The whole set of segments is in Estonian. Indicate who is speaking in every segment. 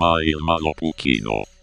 Speaker 1: Maailmalopukino.
Speaker 2: Someone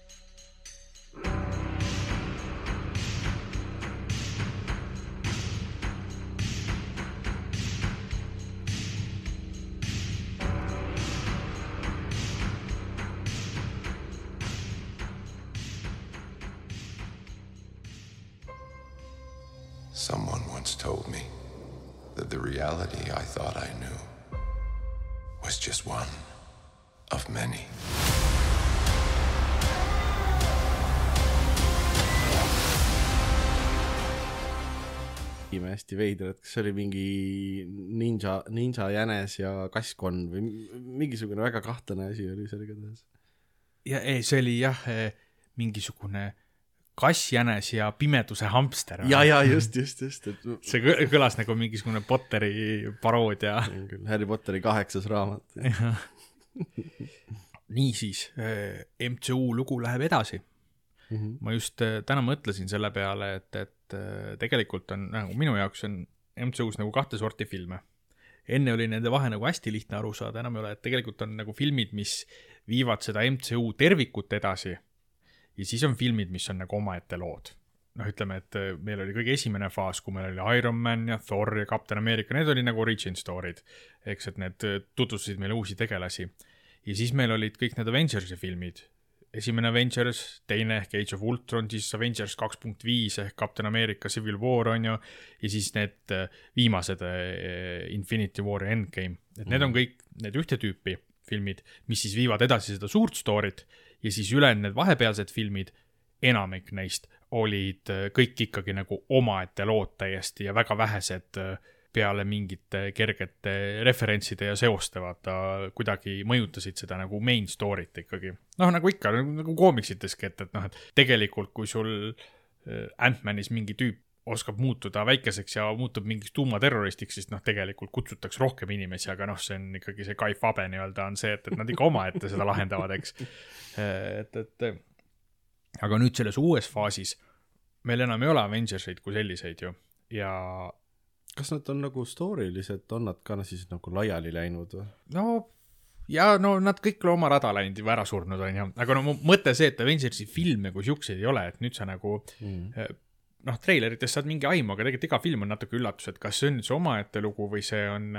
Speaker 3: hästi veidrad, kas see oli mingi ninja, ninja jänes ja kasskonn või mi- mingisugune väga kahtlane asi oli seal igatahes.
Speaker 4: ja ei, see oli jah, mingisugune kassjänes ja pimeduse hamster.
Speaker 3: ja, ja just, just, just, et
Speaker 4: see kõ- kõlas nagu mingisugune Potteri paroodia.
Speaker 3: küll Harry Potteri kaheksas raamat.
Speaker 4: niisiis, MCU lugu läheb edasi.
Speaker 3: Mhm.
Speaker 4: ma just eh, täna mõtlesin selle peale, et, et eh, tegelikult on nagu minu jaoks on MCU-s nagu kahte sorti filme. enne oli nende vahe nagu hästi lihtne aru saada, enam ei ole, et tegelikult on nagu filmid, mis viivad seda MCU tervikut edasi ja siis on filmid, mis on nagu omaette lood. noh, ütleme, et eh, meil oli kõige esimene faas, kui meil oli Iron Man ja Thor ja Captain America, need oli nagu origin story'd. eks, et need eh, tutvustasid meile uusi tegelasi. ja siis meil olid kõik need Avengersi filmid, esimene Avengers, teine ehk Age of Ultron, siis Avengers kaks punkt viis ehk Captain America Civil War on ju, ja siis need äh, viimased äh, Infinity War ja Endgame, et need on kõik need ühte tüüpi filmid, mis siis viivad edasi seda suurt story't ja siis ülejäänud need vahepealsed filmid, enamik neist olid äh, kõik ikkagi nagu omaette lood täiesti ja väga vähesed äh, peale mingite kergete referentside ja seoste vaata kuidagi mõjutasid seda nagu main story't ikkagi. noh, nagu ikka nagu, nagu koomiksiteski, et, et noh, et tegelikult kui sul äh, Ant-Manis mingi tüüp oskab muutuda väikeseks ja muutub mingiks tuumaterroristiks, siis noh, tegelikult kutsutakse rohkem inimesi, aga noh, see on ikkagi see Kai Fabe nii-öelda on see, et, et nad ikka omaette seda lahendavad, eks. et, et aga nüüd selles uues faasis meil enam ei ole Avengerseid kui selliseid ju ja
Speaker 3: kas nad on nagu story liselt, on nad ka siis nagu laiali läinud või?
Speaker 4: no ja no nad kõik oma rada läinud juba ära surnud, onju, aga no mu mõte see, et Avengersi filme kui siukseid ei ole, et nüüd sa nagu mm. noh, treileritest saad mingi aimu, aga tegelikult iga film on natuke üllatus, et kas see on see omaette lugu või see on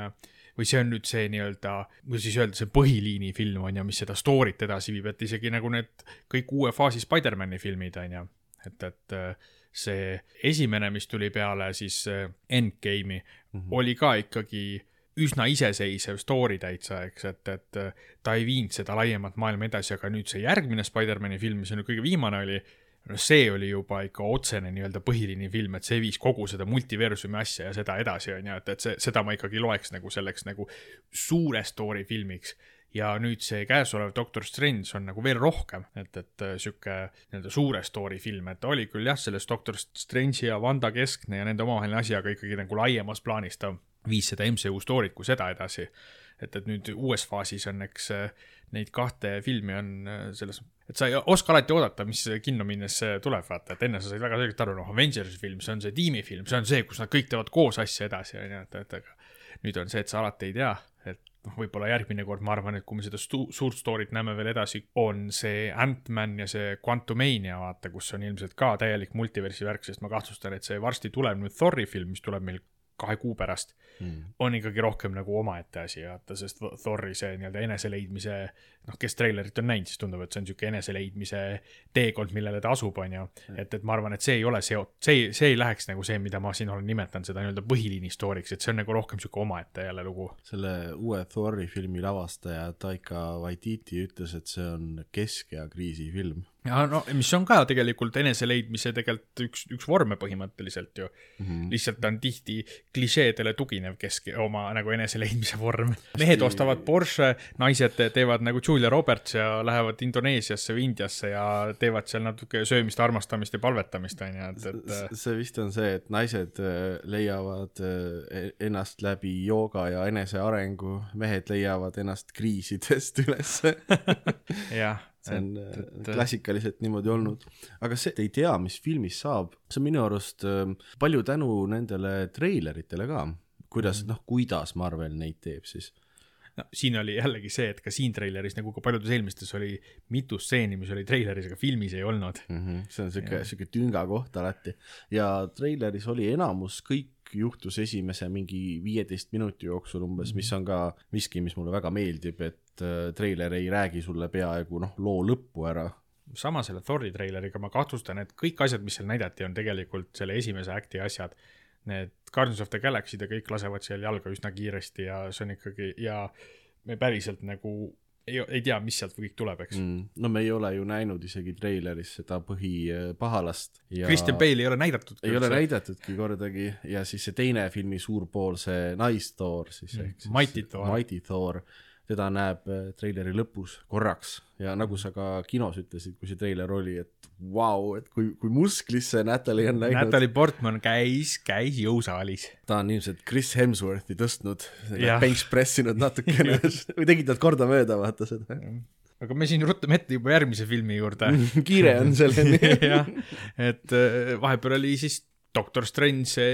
Speaker 4: või see on nüüd see nii-öelda, kuidas siis öelda, see põhiliini film on ju, mis seda story't edasi viib, et isegi nagu need kõik uue faasi Spider-man'i filmid on ju, et, et äh, see esimene, mis tuli peale siis Endgame'i mm, -hmm. oli ka ikkagi üsna iseseisev story täitsa, eks, et, et äh, ta ei viinud seda laiemat maailma edasi, aga nüüd see järgmine Spider-man'i film, mis on kõige viimane oli, no see oli juba ikka otsene nii-öelda põhiliini film, et see viis kogu seda multiversumi asja ja seda edasi, on ju, et, et see, seda ma ikkagi loeks nagu selleks nagu suure story filmiks ja nüüd see käesolev Doctor Strange on nagu veel rohkem, et, et äh, sihuke nii-öelda suure story film, et oli küll jah, selles Doctor Strange'i ja Wanda keskne ja nende omavaheline asi, aga ikkagi nagu laiemas plaanis ta viis seda MCU story't kui seda edasi. et, et nüüd uues faasis on, eks äh, neid kahte filmi on äh, selles, et sa ei oska alati oodata, mis kinno minnes tuleb, vaata, et enne sa said väga selgelt aru, noh, Avengersi film, see on see tiimifilm, see on see, kus nad kõik teevad koos asja edasi, on ju, et, et aga nüüd on see, et sa alati ei tea, et noh, võib-olla järgmine kord ma arvan, et kui me seda stu- suurt story't näeme veel edasi, on see Ant-Man ja see Quantumania, vaata, kus on ilmselt ka täielik multiversi värk, sest ma kahtlustan, et see varsti tuleb nüüd Thori film, mis tuleb meil kahe kuu pärast mm., on ikkagi rohkem nagu omaette asi, vaata, sest Thori see nii-öelda eneseleidmise, noh, kes treilerit on näinud, siis tundub, et see on niisugune eneseleidmise teekond, millele ta asub, on ju. et, et ma arvan, et see ei ole seot-, see ei, see ei läheks nagu see, mida ma siin olen nimetanud seda nii-öelda põhiliini story'ks, et see on nagu rohkem niisugune omaette jälle lugu.
Speaker 3: selle uue Thori filmi lavastaja Taika Waititi ütles, et see on keskea kriisi film.
Speaker 4: Ja no mis on ka tegelikult eneseleidmise tegelikult üks, üks vorme põhimõtteliselt ju mm. -hmm. lihtsalt ta on tihti klišeedele tuginev kesk-, oma nagu eneseleidmise vorm. mehed ostavad Porsche, naised teevad nagu Julia Roberts ja lähevad Indoneesiasse või Indiasse ja teevad seal natuke söömist, armastamist ja palvetamist, on ju, et, et
Speaker 3: see vist on see, et naised äh, leiavad äh, ennast läbi jooga ja enesearengu, mehed leiavad ennast kriisidest ülesse.
Speaker 4: jah,
Speaker 3: see on et, et, klassikaliselt niimoodi olnud. aga see, ei tea, mis filmis saab, see on minu arust äh, palju tänu nendele treileritele ka, kuidas mm., noh, kuidas Marvel neid teeb siis.
Speaker 4: no siin oli jällegi see, et ka siin treileris nagu ka paljudes eelmistes oli mitu stseeni, mis oli treileris, aga filmis ei olnud
Speaker 3: mm. -hmm. see on siuke, siuke tünga koht alati ja treileris oli enamus kõik juhtus esimese mingi viieteist minuti jooksul umbes, mis on ka miski, mis mulle väga meeldib, et äh, treiler ei räägi sulle peaaegu noh, loo lõppu ära.
Speaker 4: Sama selle Thor'i treileriga ma kahtlustan, et kõik asjad, mis seal näidati, on tegelikult selle esimese act'i asjad. Need Guardians of the Galaxy'd ja kõik lasevad seal jalga üsna kiiresti ja see on ikkagi ja me päriselt nagu ei, ei tea, mis sealt kõik tuleb, eks. Mm..
Speaker 3: no me ei ole ju näinud isegi treileris seda põhipahalast
Speaker 4: ja.... Christian Bale ei ole näidatud.
Speaker 3: ei ole näidatudki kordagi. Ja siis see teine filmi suur pool, see Nice-Thor siis mm. ehk siis
Speaker 4: Mighty Thor,
Speaker 3: Mighty Thor teda näeb äh, treileri lõpus korraks. Ja nagu sa ka kinos ütlesid, kui see treiler oli, et vau wow,, et kui, kui musklisse Natalja on läinud.
Speaker 4: Natalie Portman käis, käis jõusaalis.
Speaker 3: ta on ilmselt Chris Hemsworthi tõstnud, bench pressinud natukene. Või tegid nad kordamööda, vaata seda.
Speaker 4: Aga me siin ruttame ette juba järgmise filmi juurde.
Speaker 3: Kiire on selleni
Speaker 4: jah, et äh, vahepeal oli siis Doctor Strange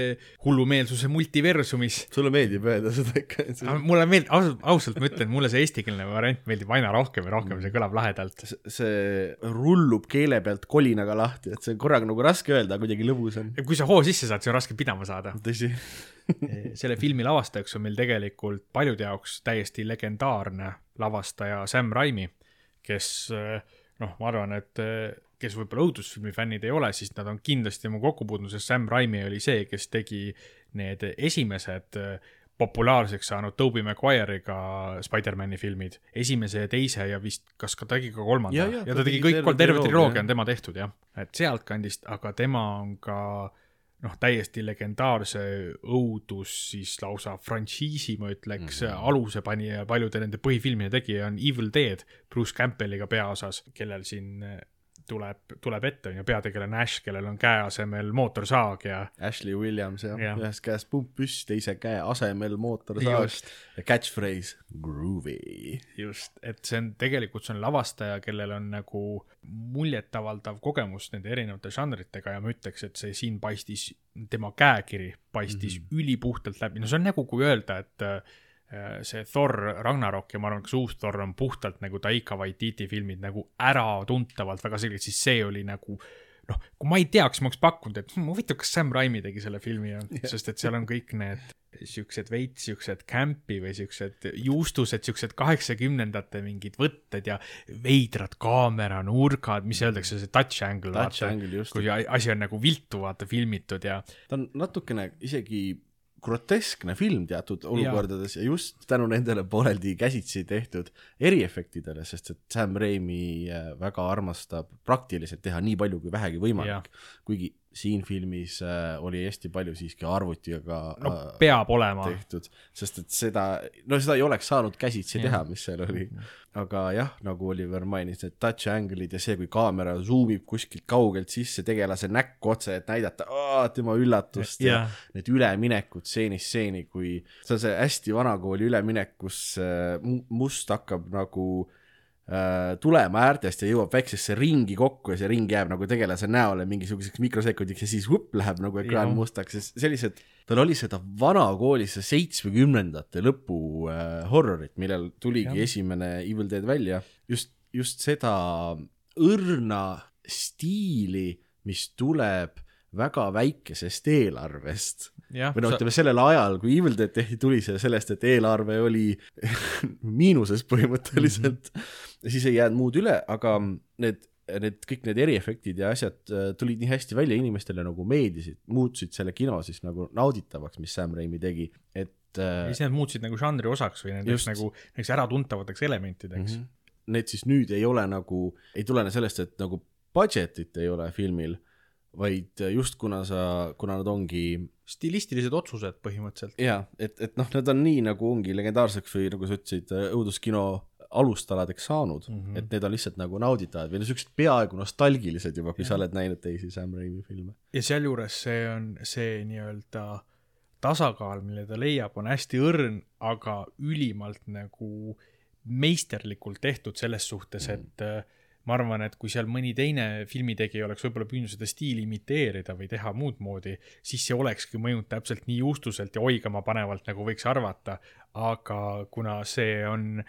Speaker 4: hullumeelsuse multiversumis.
Speaker 3: sulle meeldib öelda seda ikka?
Speaker 4: mulle meeldib, ausalt, ausalt ma ütlen, mulle see eestikeelne variant meeldib aina rohkem ja rohkem, see kõlab lahedalt.
Speaker 3: see rullub keele pealt kolinaga lahti, et see on korraga nagu raske öelda, kuidagi lõbus on.
Speaker 4: kui sa hoo sisse saad, siis on raske pidama saada.
Speaker 3: tõsi
Speaker 4: selle filmi lavastajaks on meil tegelikult paljude jaoks täiesti legendaarne lavastaja Sam Raimi, kes noh, ma arvan, et kes võib-olla õudusfilmi fännid ei ole, siis nad on kindlasti oma kokkupuutunud, sest Sam Raimi oli see, kes tegi need esimesed äh, populaarseks saanud Tobey Maguire'iga Spider-man'i filmid, esimese ja teise ja vist, kas ka tegi ka kolmanda? Ja, ja, ja ta tegi kõik kolm, terve triloogia on tema tehtud jah, et sealtkandist, aga tema on ka noh, täiesti legendaarse õudus siis lausa frantsiisi, ma ütleks mm, -hmm. aluse panija ja paljude nende põhifilmide tegija on Evil Dead Bruce Campbelliga peaosas, kellel siin tuleb, tuleb ette, on ju, peategelane Ash, kellel on käe asemel mootorsaag ja
Speaker 3: Ashley Williams jah ja., ühes käes pump püss, teise käe asemel mootorsaag ja catchphrase groovy.
Speaker 4: just, et see on, tegelikult see on lavastaja, kellel on nagu muljetavaldav kogemus nende erinevate žanritega ja ma ütleks, et see siin paistis, tema käekiri paistis mm -hmm. ülipuhtalt läbi, no see on nagu, kui öelda, et see Thor Ragnarok ja ma arvan, ka see uus Thor on puhtalt nagu Taika Waititi filmid nagu äratuntavalt väga selgelt, siis see oli nagu noh, kui ma ei teaks, ma oleks pakkunud, et hm, huvitav, kas Sam Raimi tegi selle filmi ja yeah. sest et seal on kõik need siuksed veits siuksed camp'i või siuksed juustused, siuksed kaheksakümnendate mingid võtted ja veidrad kaameranurgad, mis öeldakse, see touch angle,
Speaker 3: vaata, angle
Speaker 4: kui asi on nagu viltu vaata filmitud ja.
Speaker 3: ta on natukene isegi groteskne film teatud olukordades ja. ja just tänu nendele pooleldi käsitsi tehtud eriefektidele, sest et Sam Raimi äh, väga armastab praktiliselt teha nii palju kui vähegi võimalik. kuigi siin filmis äh, oli hästi palju siiski arvutiga
Speaker 4: no, äh, peab olema
Speaker 3: tehtud, sest et seda, no seda ei oleks saanud käsitsi ja. teha, mis seal oli. aga jah, nagu Oliver mainis, need touch angle'id ja see, kui kaamera zoom ib kuskilt kaugelt sisse tegelase näkku otse, et näidata aa, tema üllatust ja, ja need üleminekud stseenist stseeni, kui see on see hästi vanakooli üleminek, kus äh, must hakkab nagu tulema äärtest ja jõuab väiksesse ringi kokku ja see ring jääb nagu tegelase näole mingisuguseks mikrosekundiks ja siis vupp läheb nagu ekraan ja. mustaks ja sellised, tal oli seda vanakooli, see seitsmekümnendate lõpu äh, horrorit, millal tuligi ja. esimene Evil Dead välja, just, just seda õrna stiili, mis tuleb väga väikesest eelarvest või noh, ütleme sellel ajal, kui Evil Dead tehti, tuli see sellest, et eelarve oli miinuses põhimõtteliselt mm. -hmm. siis ei jäänud muud üle, aga need, need kõik need eriefektid ja asjad äh, tulid nii hästi välja, inimestele nagu meeldisid, muutusid selle kino siis nagu nauditavaks, mis Sam Raimi tegi, et
Speaker 4: äh,. siis nad muutusid nagu žanri osaks või nendeks nagu, näiteks äratuntavateks elementideks mm. -hmm.
Speaker 3: Need siis nüüd ei ole nagu, ei tulene sellest, et nagu budget'it ei ole filmil vaid just kuna sa, kuna nad ongi
Speaker 4: stilistilised otsused põhimõtteliselt.
Speaker 3: jaa, et, et noh, need on nii nagu ongi legendaarseks või nagu sa ütlesid, õuduskino alustaladeks saanud mm, -hmm. et need on lihtsalt nagu nauditavad või no siuksed peaaegu nostalgilised juba, kui ja. sa oled näinud teisi Sam Raimi filme.
Speaker 4: ja sealjuures see on see nii-öelda tasakaal, mille ta leiab, on hästi õrn, aga ülimalt nagu meisterlikult tehtud selles suhtes mm, -hmm. et ma arvan, et kui seal mõni teine filmitegija oleks võib-olla püüdnud seda stiili imiteerida või teha muud moodi, siis see olekski mõjunud täpselt nii juustuselt ja oigama panevalt, nagu võiks arvata. aga kuna see on,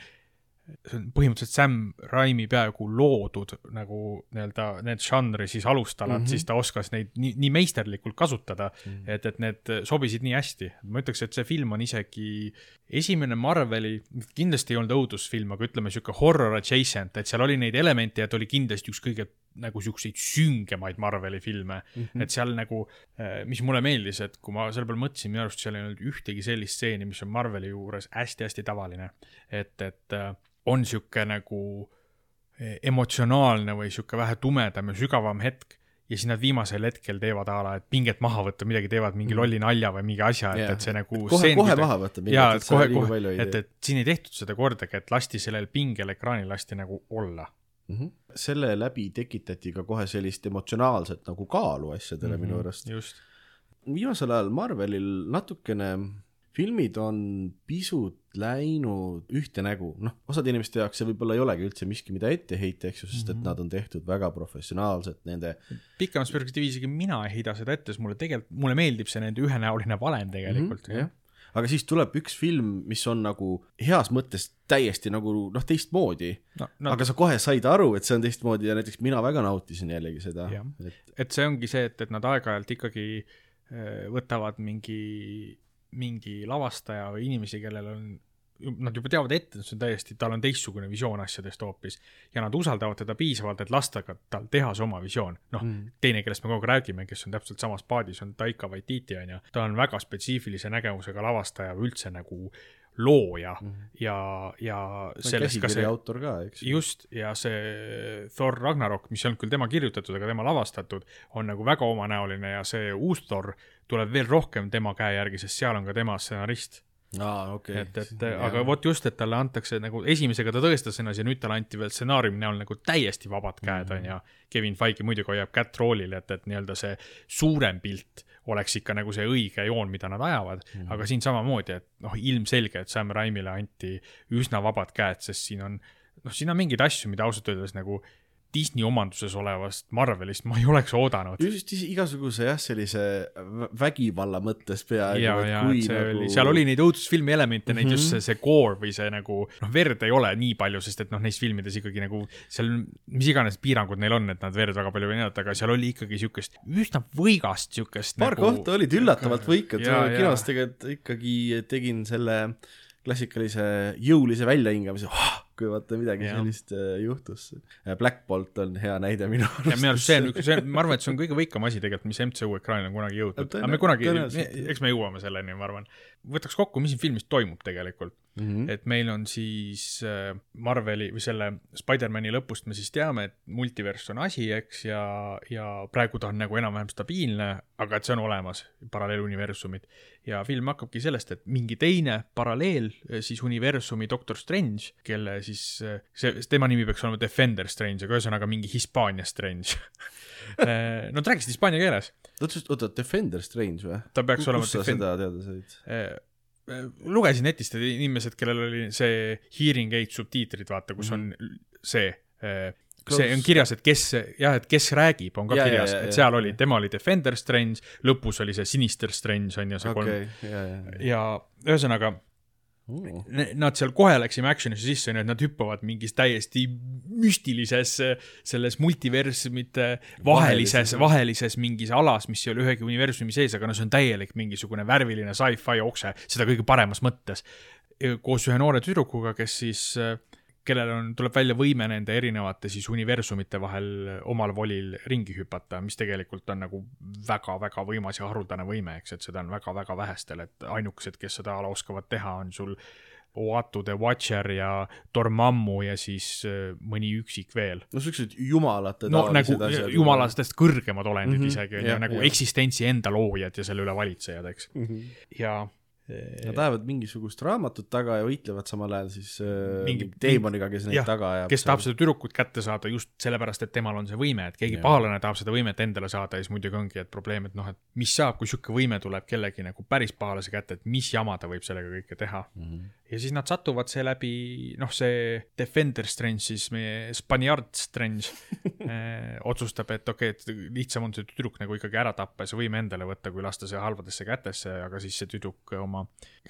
Speaker 4: see on põhimõtteliselt Sam Raimi peaaegu loodud nagu nii-öelda need žanri siis alustalad mm, -hmm. siis ta oskas neid nii, nii meisterlikult kasutada mm, -hmm. et, et need sobisid nii hästi. ma ütleks, et see film on isegi esimene Marveli, kindlasti ei olnud õudusfilm, aga ütleme sihuke horror adjacent, et seal oli neid elemente ja ta oli kindlasti üks kõige nagu siukseid süngemaid Marveli filme mm. -hmm. et seal nagu, mis mulle meeldis, et kui ma selle peale mõtlesin, minu arust seal ei olnud ühtegi sellist stseeni, mis on Marveli juures hästi-hästi tavaline. et, et äh, on sihuke nagu eh, emotsionaalne või sihuke vähe tumedam ja sügavam hetk ja siis nad viimasel hetkel teevad a la, et pinget maha võtta, midagi teevad mingi lolli nalja või mingi asja, et, et see nagu
Speaker 3: kohe,
Speaker 4: stseen
Speaker 3: kohe
Speaker 4: kuidagi-
Speaker 3: maha võtta
Speaker 4: jaa,
Speaker 3: et
Speaker 4: et kohe, kohe et, et siin ei tehtud seda kordagi, et lasti sellel pingel ekraanil lasti nagu olla.
Speaker 3: Mhm. selle läbi tekitati ka kohe sellist emotsionaalset nagu kaalu asjadele mm -hmm. Minu arust. viimasel ajal Marvelil natukene, filmid on pisut läinud ühte nägu, noh, osade inimeste jaoks see võib-olla ei olegi üldse miski, mida ette heita, eks ju, sest et
Speaker 4: Mhm.
Speaker 3: nad on tehtud väga professionaalselt, nende
Speaker 4: pikemas perspektiivis isegi mina ei heida seda ette, sest mulle tegelikult, mulle meeldib see nende ühenäoline valem tegelikult
Speaker 3: Mhm, jah. Aga siis tuleb üks film, mis on nagu heas mõttes täiesti nagu noh, teistmoodi.
Speaker 4: No,
Speaker 3: no,, aga sa kohe said aru, et see on teistmoodi ja näiteks mina väga nautisin jällegi seda. Et
Speaker 4: et see ongi see, et, et nad aeg-ajalt ikkagi äh, võtavad mingi, mingi lavastaja või inimesi, kellel on, nad juba teavad ette, et see on täiesti, tal on teistsugune visioon asjadest hoopis ja nad usaldavad teda piisavalt, et lasta ka tal teha see oma visioon. noh mm., teine, kellest me kogu aeg räägime, kes on täpselt samas paadis, on Taika Waititi onju, ta on väga spetsiifilise nägemusega lavastaja üldse nagu looja
Speaker 3: mm.
Speaker 4: ja, ja
Speaker 3: on
Speaker 4: sellest ka see
Speaker 3: autor ka, eks ju.
Speaker 4: just, ja see Thor Ragnarok, mis ei olnud küll tema kirjutatud, aga tema lavastatud, on nagu väga omanäoline ja see uus Thor tuleb veel rohkem tema käe järgi, sest seal on ka tema stsenarist.
Speaker 3: aa, okei.
Speaker 4: et, et aga vot just, et talle antakse nagu esimesega ta tõestas ennast ja nüüd talle anti veel stsenaariumi näol nagu täiesti vabad käed on ja Kevin Feige muidugi hoiab kätt roolil, et, et nii-öelda see suurem pilt oleks ikka nagu see õige joon, mida nad ajavad mm, -hmm. aga siin samamoodi, et noh, ilmselge, et Sam Raimile anti üsna vabad käed, sest siin on noh, siin on mingeid asju, mida ausalt öeldes nagu Disney omanduses olevast Marvelist ma ei oleks oodanud.
Speaker 3: just igasuguse jah, sellise vä- vägivalla mõttes peaaegu,
Speaker 4: ja, ja, et see
Speaker 3: nagu
Speaker 4: oli, seal oli neid õudusfilmi elemente mm, -hmm. neid just
Speaker 3: Mhm.
Speaker 4: see, see gore või see nagu noh, verd ei ole nii palju, sest et noh, neis filmides ikkagi nagu seal mis iganes piirangud neil on, et nad verd väga palju ei näidata, aga seal oli ikkagi siukest üsna võigast siukest
Speaker 3: paar
Speaker 4: nagu,
Speaker 3: kohta olid üllatavalt võikad, kinos tegelikult ikkagi tegin selle klassikalise jõulise väljahingamise oh,, kui vaata midagi
Speaker 4: Jah.
Speaker 3: sellist äh, juhtus. Black Bolt on hea näide minu arust.
Speaker 4: ja minu arust see on üks, see on, ma arvan, et see on kõige võikam asi tegelikult, mis MCU ekraanil on kunagi jõudnud. Aga me kunagi eks me jõuame selleni, ma arvan. võtaks kokku, mis siin filmis toimub tegelikult.
Speaker 3: mm. -hmm.
Speaker 4: et meil on siis äh, Marveli või selle Spider-man'i lõpust me siis teame, et multiverss on asi, eks, ja, ja praegu ta on nagu enam-vähem stabiilne, aga et see on olemas, paralleeluniversumid. ja film hakkabki sellest, et mingi teine paralleel äh, siis universumi Doctor Strange, kelle siis äh, see, tema nimi peaks olema Defender Strange, aga ühesõnaga mingi Hispaania Strange. no ta rääkis hispaania keeles,
Speaker 3: oota, oota, Defender Strange või?
Speaker 4: ta peaks olema
Speaker 3: kus sa seda teada said?
Speaker 4: Eh, lugesin netist, et inimesed, kellel oli see hearing aid subtiitrid, vaata, kus on see, see
Speaker 3: Close-
Speaker 4: on kirjas, et kes, jah, et kes räägib, on ka
Speaker 3: Ja, ja,
Speaker 4: kirjas,
Speaker 3: ja,
Speaker 4: et seal
Speaker 3: ja.
Speaker 4: oli, tema oli Defender Strange, lõpus oli see Sinister Strange on ju see kolm
Speaker 3: okei, ja, ja, ja.
Speaker 4: ja ühesõnaga nad seal kohe läksime action'isse sisse, onju, et nad hüppavad mingis täiesti müstilises selles multiversumite vahelises,
Speaker 3: Vahelises,
Speaker 4: mingis alas, mis ei ole ühegi universumi sees, aga no see on täielik mingisugune värviline sci-fi okse, seda kõige paremas mõttes. koos ühe noore tüdrukuga, kes siis, kellel on, tuleb välja võime nende erinevate siis universumite vahel omal volil ringi hüpata, mis tegelikult on nagu väga-väga võimas ja haruldane võime, eks, et seda on väga-väga vähestel, et ainukesed, kes seda ala oskavad teha, on sul Oatu the Watcher ja Dormammu ja siis äh, mõni üksik veel.
Speaker 3: no siuksed jumalate
Speaker 4: no nagu
Speaker 3: asjad.
Speaker 4: jumalastest kõrgemad olendid mm -hmm, isegi, on ju, nagu
Speaker 3: jah.
Speaker 4: eksistentsi enda loojad ja selle üle valitsejad, eks.
Speaker 3: mm. -hmm.
Speaker 4: ja
Speaker 3: Nad ajavad mingisugust raamatut taga ja võitlevad samal ajal siis äh,
Speaker 4: Mingi-
Speaker 3: teemoniga, kes neid
Speaker 4: jah,
Speaker 3: taga ajab.
Speaker 4: kes tahab seda tüdrukut kätte saada just sellepärast, et temal on see võime, et keegi pahalane tahab seda võimet endale saada ja siis muidugi ongi, et probleem, et noh, et mis saab, kui sihuke võime tuleb kellegi nagu päris pahalase kätte, et mis jama ta võib sellega kõike teha.
Speaker 3: mm. -hmm.
Speaker 4: Ja siis nad satuvad seeläbi, noh, see Defender Strange siis, meie Spaniard Strange eh, otsustab, et okei okay,, et lihtsam on see tüdruk nagu ikkagi ära tappa ja see võime endale võtta, kui lasta see halvadesse kätesse, aga siis see tüdruk oma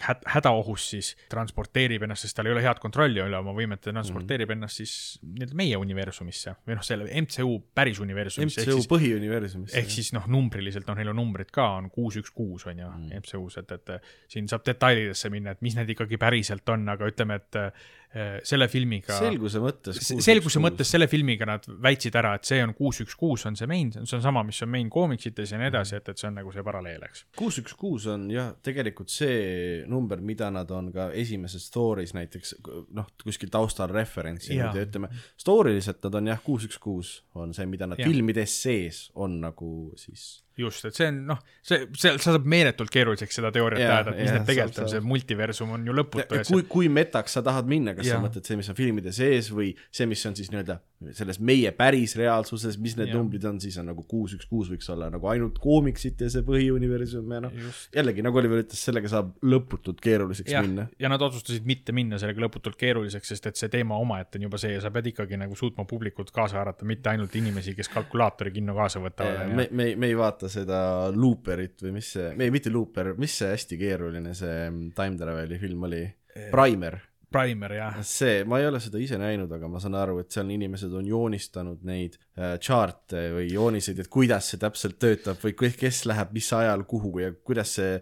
Speaker 4: häd hädaohus siis transporteerib ennast, sest tal ei ole head kontrolli üle oma võimete, transporteerib mm -hmm. ennast siis nii-öelda meie universumisse või noh, selle MCU päris universumisse.
Speaker 3: MCU põhiuniversumisse.
Speaker 4: ehk siis noh, numbriliselt, noh, neil on numbrid ka, on kuus, üks, kuus on ju mm. MCU-s, et, et siin saab detailidesse minna, et mis need ikkagi päriselt on, aga ütleme, et äh, selle filmiga.
Speaker 3: selguse mõttes.
Speaker 4: selguse mõttes selle filmiga nad väitsid ära, et see on kuus, üks, kuus on see main, see on sama, mis on main koomiksites ja nii edasi, et, et see on nagu see paralleel, eks.
Speaker 3: kuus, üks, kuus on jah, tegelikult see number, mida nad on ka esimeses story's näiteks noh, kuskil taustal referentsinud ja ütleme, story liselt nad on jah, kuus, üks, kuus on see, mida nad ja. filmides sees on nagu siis
Speaker 4: just, et see on noh, see, see, see saab meeletult keeruliseks seda teooriat ajada, et mis need tegelikult on, see multiversum on ju lõputu.
Speaker 3: kui, kui metaks sa tahad minna, kas ja. sa mõtled see, mis on filmide sees või see, mis on siis nii-öelda selles meie päris reaalsuses, mis need ja. numbrid on, siis on nagu kuus, üks, kuus võiks olla nagu ainult koomiksid ja see põhiuniversum ja noh, jällegi nagu Oliver ütles, sellega saab lõputult keeruliseks
Speaker 4: ja.
Speaker 3: minna.
Speaker 4: ja nad otsustasid mitte minna sellega lõputult keeruliseks, sest et see teema omaette on juba see ja sa pead ikkagi nagu suutma publikut kaasa haarata, mitte ainult inimesi, kes kalkulaatori kinno kaasa võtavad.
Speaker 3: me, me, me ei vaata seda Looperit või mis see, ei mitte Looper, mis see hästi keeruline see time travel'i film oli? Primer
Speaker 4: Primer, jah.
Speaker 3: see, ma ei ole seda ise näinud, aga ma saan aru, et seal inimesed on joonistanud neid äh, chart'e või jooniseid, et kuidas see täpselt töötab või kes läheb mis ajal kuhu ja kuidas see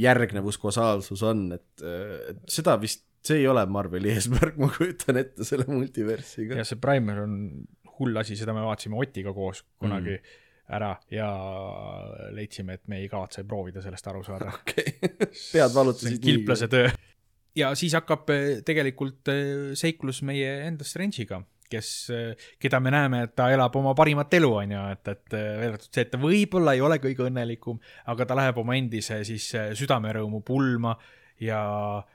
Speaker 3: järgnevus, kausaalsus on, et äh, seda vist, see ei ole Marveli eesmärk, ma kujutan ette selle multiversiga.
Speaker 4: jah, see Primer on hull asi, seda me vaatasime Otiga koos kunagi mm ära ja leidsime, et me ei kavatse proovida sellest aru saada.
Speaker 3: okei okay. pead valutasid
Speaker 4: nii. kilplase töö ja siis hakkab eh, tegelikult eh, seiklus meie enda Strange'iga, kes, eh, keda me näeme, et ta elab oma parimat elu, on ju, et, et välja arvatud see, et ta võib-olla ei ole kõige õnnelikum, aga ta läheb oma endise siis südamerõõmu pulma ja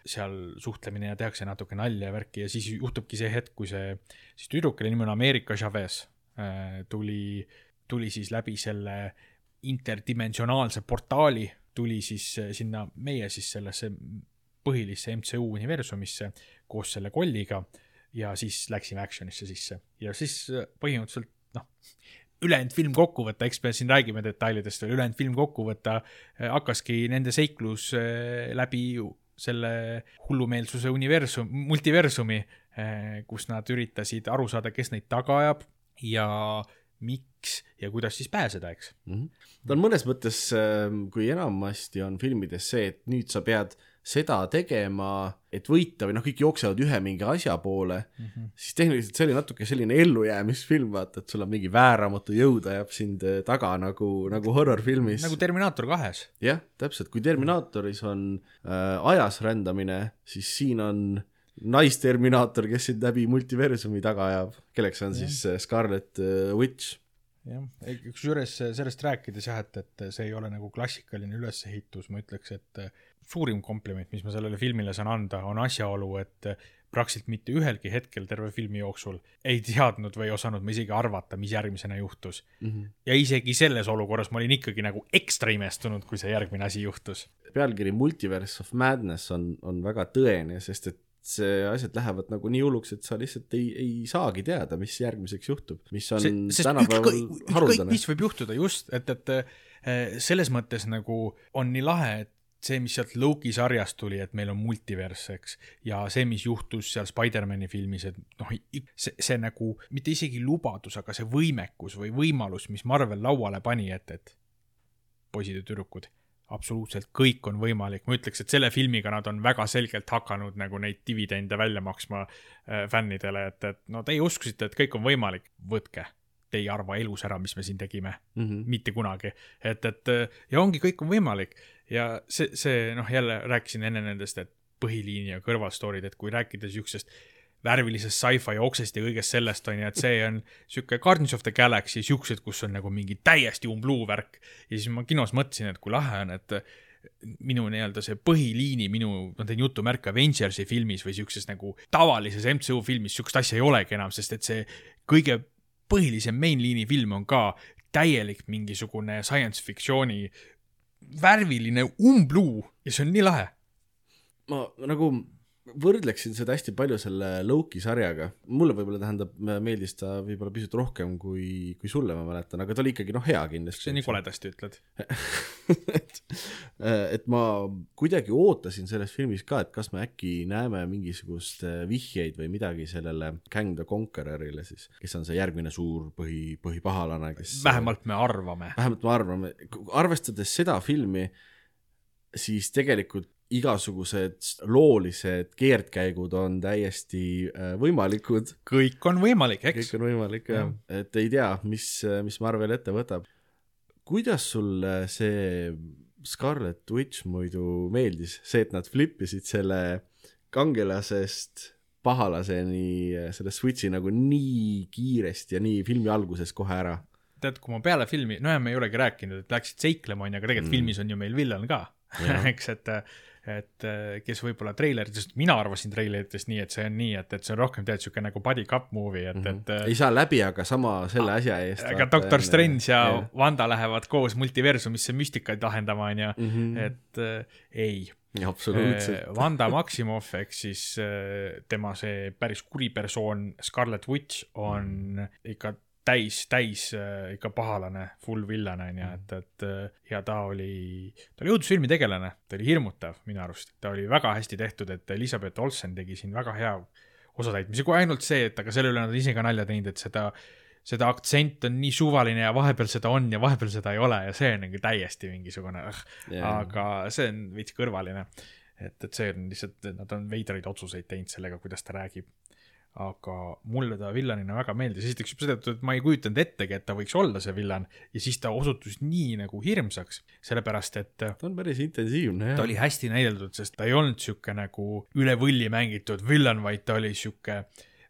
Speaker 4: seal suhtlemine ja tehakse natuke nalja ja värki ja siis juhtubki see hetk, kui see siis tüdruk, kelle nimi on Ameerika Chavez, tuli, tuli siis läbi selle interdimensionaalse portaali, tuli siis sinna meie siis sellesse põhilisse MCU universumisse koos selle kolliga ja siis läksime action'isse sisse. Ja siis äh, põhimõtteliselt noh, ülejäänud film kokku võtta, eks me siin räägime detailidest veel, ülejäänud film kokku võtta äh, hakkaski nende seiklus äh, läbi selle hullumeelsuse universum, multiversumi, kus nad üritasid aru saada, kes neid taga ajab ja miks ja kuidas siis pääseda, eks
Speaker 3: mm. -hmm. ta on mõnes mõttes, kui enamasti on filmides see, et nüüd sa pead seda tegema, et võita või noh, kõik jooksevad ühe mingi asja poole mm, -hmm. siis tehniliselt see oli natuke selline ellujäämisfilm, vaata, et sul on mingi vääramatu jõud ajab sind äh, taga nagu, nagu horror-filmis.
Speaker 4: nagu Terminaator kahes.
Speaker 3: jah, täpselt, kui Terminaatoris on äh, ajas rändamine, siis siin on naisterminaator, kes sind läbi multiversumi taga ajab, kelleks on ja. siis äh, Scarlet äh, Witch
Speaker 4: jah, kusjuures sellest rääkides jah, et, et see ei ole nagu klassikaline ülesehitus, ma ütleks, et suurim kompliment, mis ma sellele filmile saan anda, on asjaolu, et praktiliselt mitte ühelgi hetkel terve filmi jooksul ei teadnud või ei osanud ma isegi arvata, mis järgmisena juhtus mm. -hmm. ja isegi selles olukorras ma olin ikkagi nagu ekstra imestunud, kui see järgmine asi juhtus.
Speaker 3: pealkiri Multiverse of Madness on, on väga tõene, sest et see asjad lähevad nagu nii hulluks, et sa lihtsalt ei, ei saagi teada, mis järgmiseks juhtub, mis on see, tänapäeval haruldane.
Speaker 4: mis võib juhtuda just, et, et eh, selles mõttes nagu on nii lahe, et see, mis sealt Loki sarjast tuli, et meil on multiverss, eks, ja see, mis juhtus seal Spider-man'i filmis, et noh, see, see nagu mitte isegi lubadus, aga see võimekus või võimalus, mis Marvel lauale pani, et, et poisid ja tüdrukud, absoluutselt kõik on võimalik, ma ütleks, et selle filmiga nad on väga selgelt hakanud nagu neid dividende välja maksma äh, fännidele, et, et no teie uskusite, et kõik on võimalik, võtke te ei arva elus ära, mis me siin tegime. Mm, -hmm. mitte kunagi, et, et ja ongi, kõik on võimalik. Ja see, see noh, jälle rääkisin enne nendest, et põhiliini ja kõrvalstory'd, et kui rääkida siuksest värvilisest sci-fi jooksest ja kõigest sellest on ju, et see on sihuke Guardians of the Galaxy, siuksed, kus on nagu mingi täiesti umbluu värk. ja siis ma kinos mõtlesin, et kui lahe on, et minu nii-öelda see põhiliini, minu, ma teen jutumärke Avengersi filmis või siukses nagu tavalises MCU filmis siukest asja ei olegi enam, sest et see kõige põhilisem main liini film on ka täielik mingisugune science fiction'i värviline umbluu ja see on nii lahe.
Speaker 3: ma nagu võrdleksin seda hästi palju selle Loki sarjaga. mulle võib-olla tähendab, meeldis ta võib-olla pisut rohkem kui, kui sulle, ma mäletan, aga ta oli ikkagi noh, hea kindlasti.
Speaker 4: see nii koledasti ütled
Speaker 3: et, et ma kuidagi ootasin selles filmis ka, et kas me äkki näeme mingisugust vihjeid või midagi sellele Kang the Conquerorile siis, kes on see järgmine suur põhi, põhipahalane, kes
Speaker 4: vähemalt me arvame.
Speaker 3: vähemalt me arvame, arvestades seda filmi, siis tegelikult igasugused loolised keerdkäigud on täiesti äh, võimalikud.
Speaker 4: kõik on võimalik, eks?
Speaker 3: kõik on võimalik jah ja., et ei tea, mis, mis Marvel ette võtab. kuidas sulle see Scarlet Witch muidu meeldis, see, et nad flippisid selle kangelasest pahalaseni selle switch'i nagu nii kiiresti ja nii filmi alguses kohe ära?
Speaker 4: tead, kui ma peale filmi, nojah, me ei olegi rääkinud, et läksid seiklema, onju, aga tegelikult mm. filmis on ju meil villan ka eks, et et äh, kes võib-olla treileritest, mina arvasin treileritest nii, et see on nii, et, et see on rohkem tead siuke nagu body cup movie, et mm, -hmm. et.
Speaker 3: Äh, ei saa läbi, aga sama selle asja eest.
Speaker 4: aga Doctor Strange ja yeah. Wanda lähevad koos multiversumisse müstikaid lahendama, onju, mhm. et äh, ei.
Speaker 3: absoluutselt.
Speaker 4: Wanda Maximoff ehk siis tema see päris kuri persoon Scarlet Witch on ikka täis, täis äh, ikka pahalane, full villan onju, mm. et, et äh, ja ta oli, ta oli õudusfilmi tegelane, ta oli hirmutav minu arust, ta oli väga hästi tehtud, et Elizabeth Olsen tegi siin väga hea osatäitmise, kui ainult see, et aga selle üle nad ise ka nalja teinud, et seda, seda aktsent on nii suvaline ja vahepeal seda on ja vahepeal seda ei ole ja see on nagu täiesti mingisugune yeah., aga see on veits kõrvaline. et, et see on lihtsalt, nad on veidraid otsuseid teinud sellega, kuidas ta räägib aga mulle ta villanina väga meeldis, esiteks juba seetõttu, et ma ei kujutanud ettegi, et ta võiks olla see villan ja siis ta osutus nii nagu hirmsaks, sellepärast et
Speaker 3: ta on päris intensiivne,
Speaker 4: jah. ta oli hästi näideldud, sest ta ei olnud sihuke nagu üle võlli mängitud villan, vaid ta oli äh,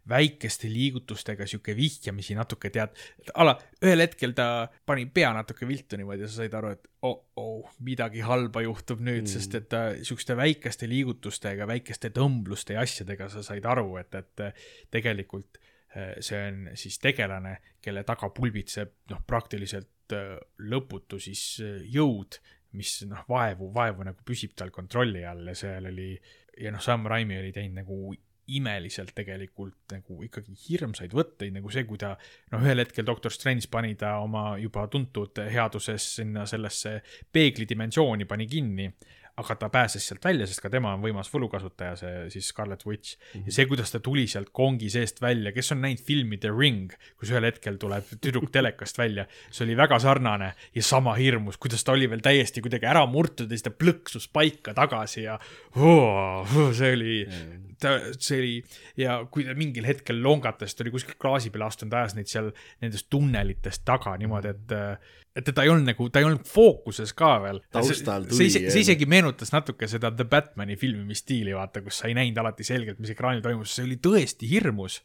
Speaker 4: väikeste liigutustega sihuke vihjamisi natuke tead, ala ühel hetkel ta pani pea natuke viltu niimoodi ja sa said aru, et oh-oh, midagi halba juhtub nüüd mm., sest et ta siukeste väikeste liigutustega, väikeste tõmbluste ja asjadega sa said aru, et, et tegelikult eh, see on siis tegelane, kelle taga pulbitseb noh, praktiliselt eh, lõputu siis eh, jõud, mis noh, vaevu, vaevu nagu püsib tal kontrolli all ja seal oli ja noh, Sam Raimi oli teinud nagu imeliselt tegelikult nagu ikkagi hirmsaid võtteid, nagu see, kui ta noh, ühel hetkel Doctor Strange pani ta oma juba tuntud headuses sinna sellesse peeglidimensiooni pani kinni aga ta pääses sealt välja, sest ka tema on võimas võlukasutaja, see siis Scarlet Witch mm. -hmm. ja see, kuidas ta tuli sealt kongi seest välja, kes on näinud filmi The Ring, kus ühel hetkel tuleb tüdruk telekast välja, see oli väga sarnane ja sama hirmus, kuidas ta oli veel täiesti kuidagi ära murtud ja siis ta plõksus paika tagasi ja oh, see oli mm, -hmm. ta, see oli ja kui ta mingil hetkel longates, ta oli kuskil klaasi peale astunud, ajas neid seal nendest tunnelitest taga niimoodi, et et teda ei olnud nagu, ta ei olnud fookuses ka veel.
Speaker 3: taustal
Speaker 4: tuli. see, see, isegi meenutas natuke seda The Batman'i filmistiili, vaata, kus sa ei näinud alati selgelt, mis ekraanil toimus, see oli tõesti hirmus.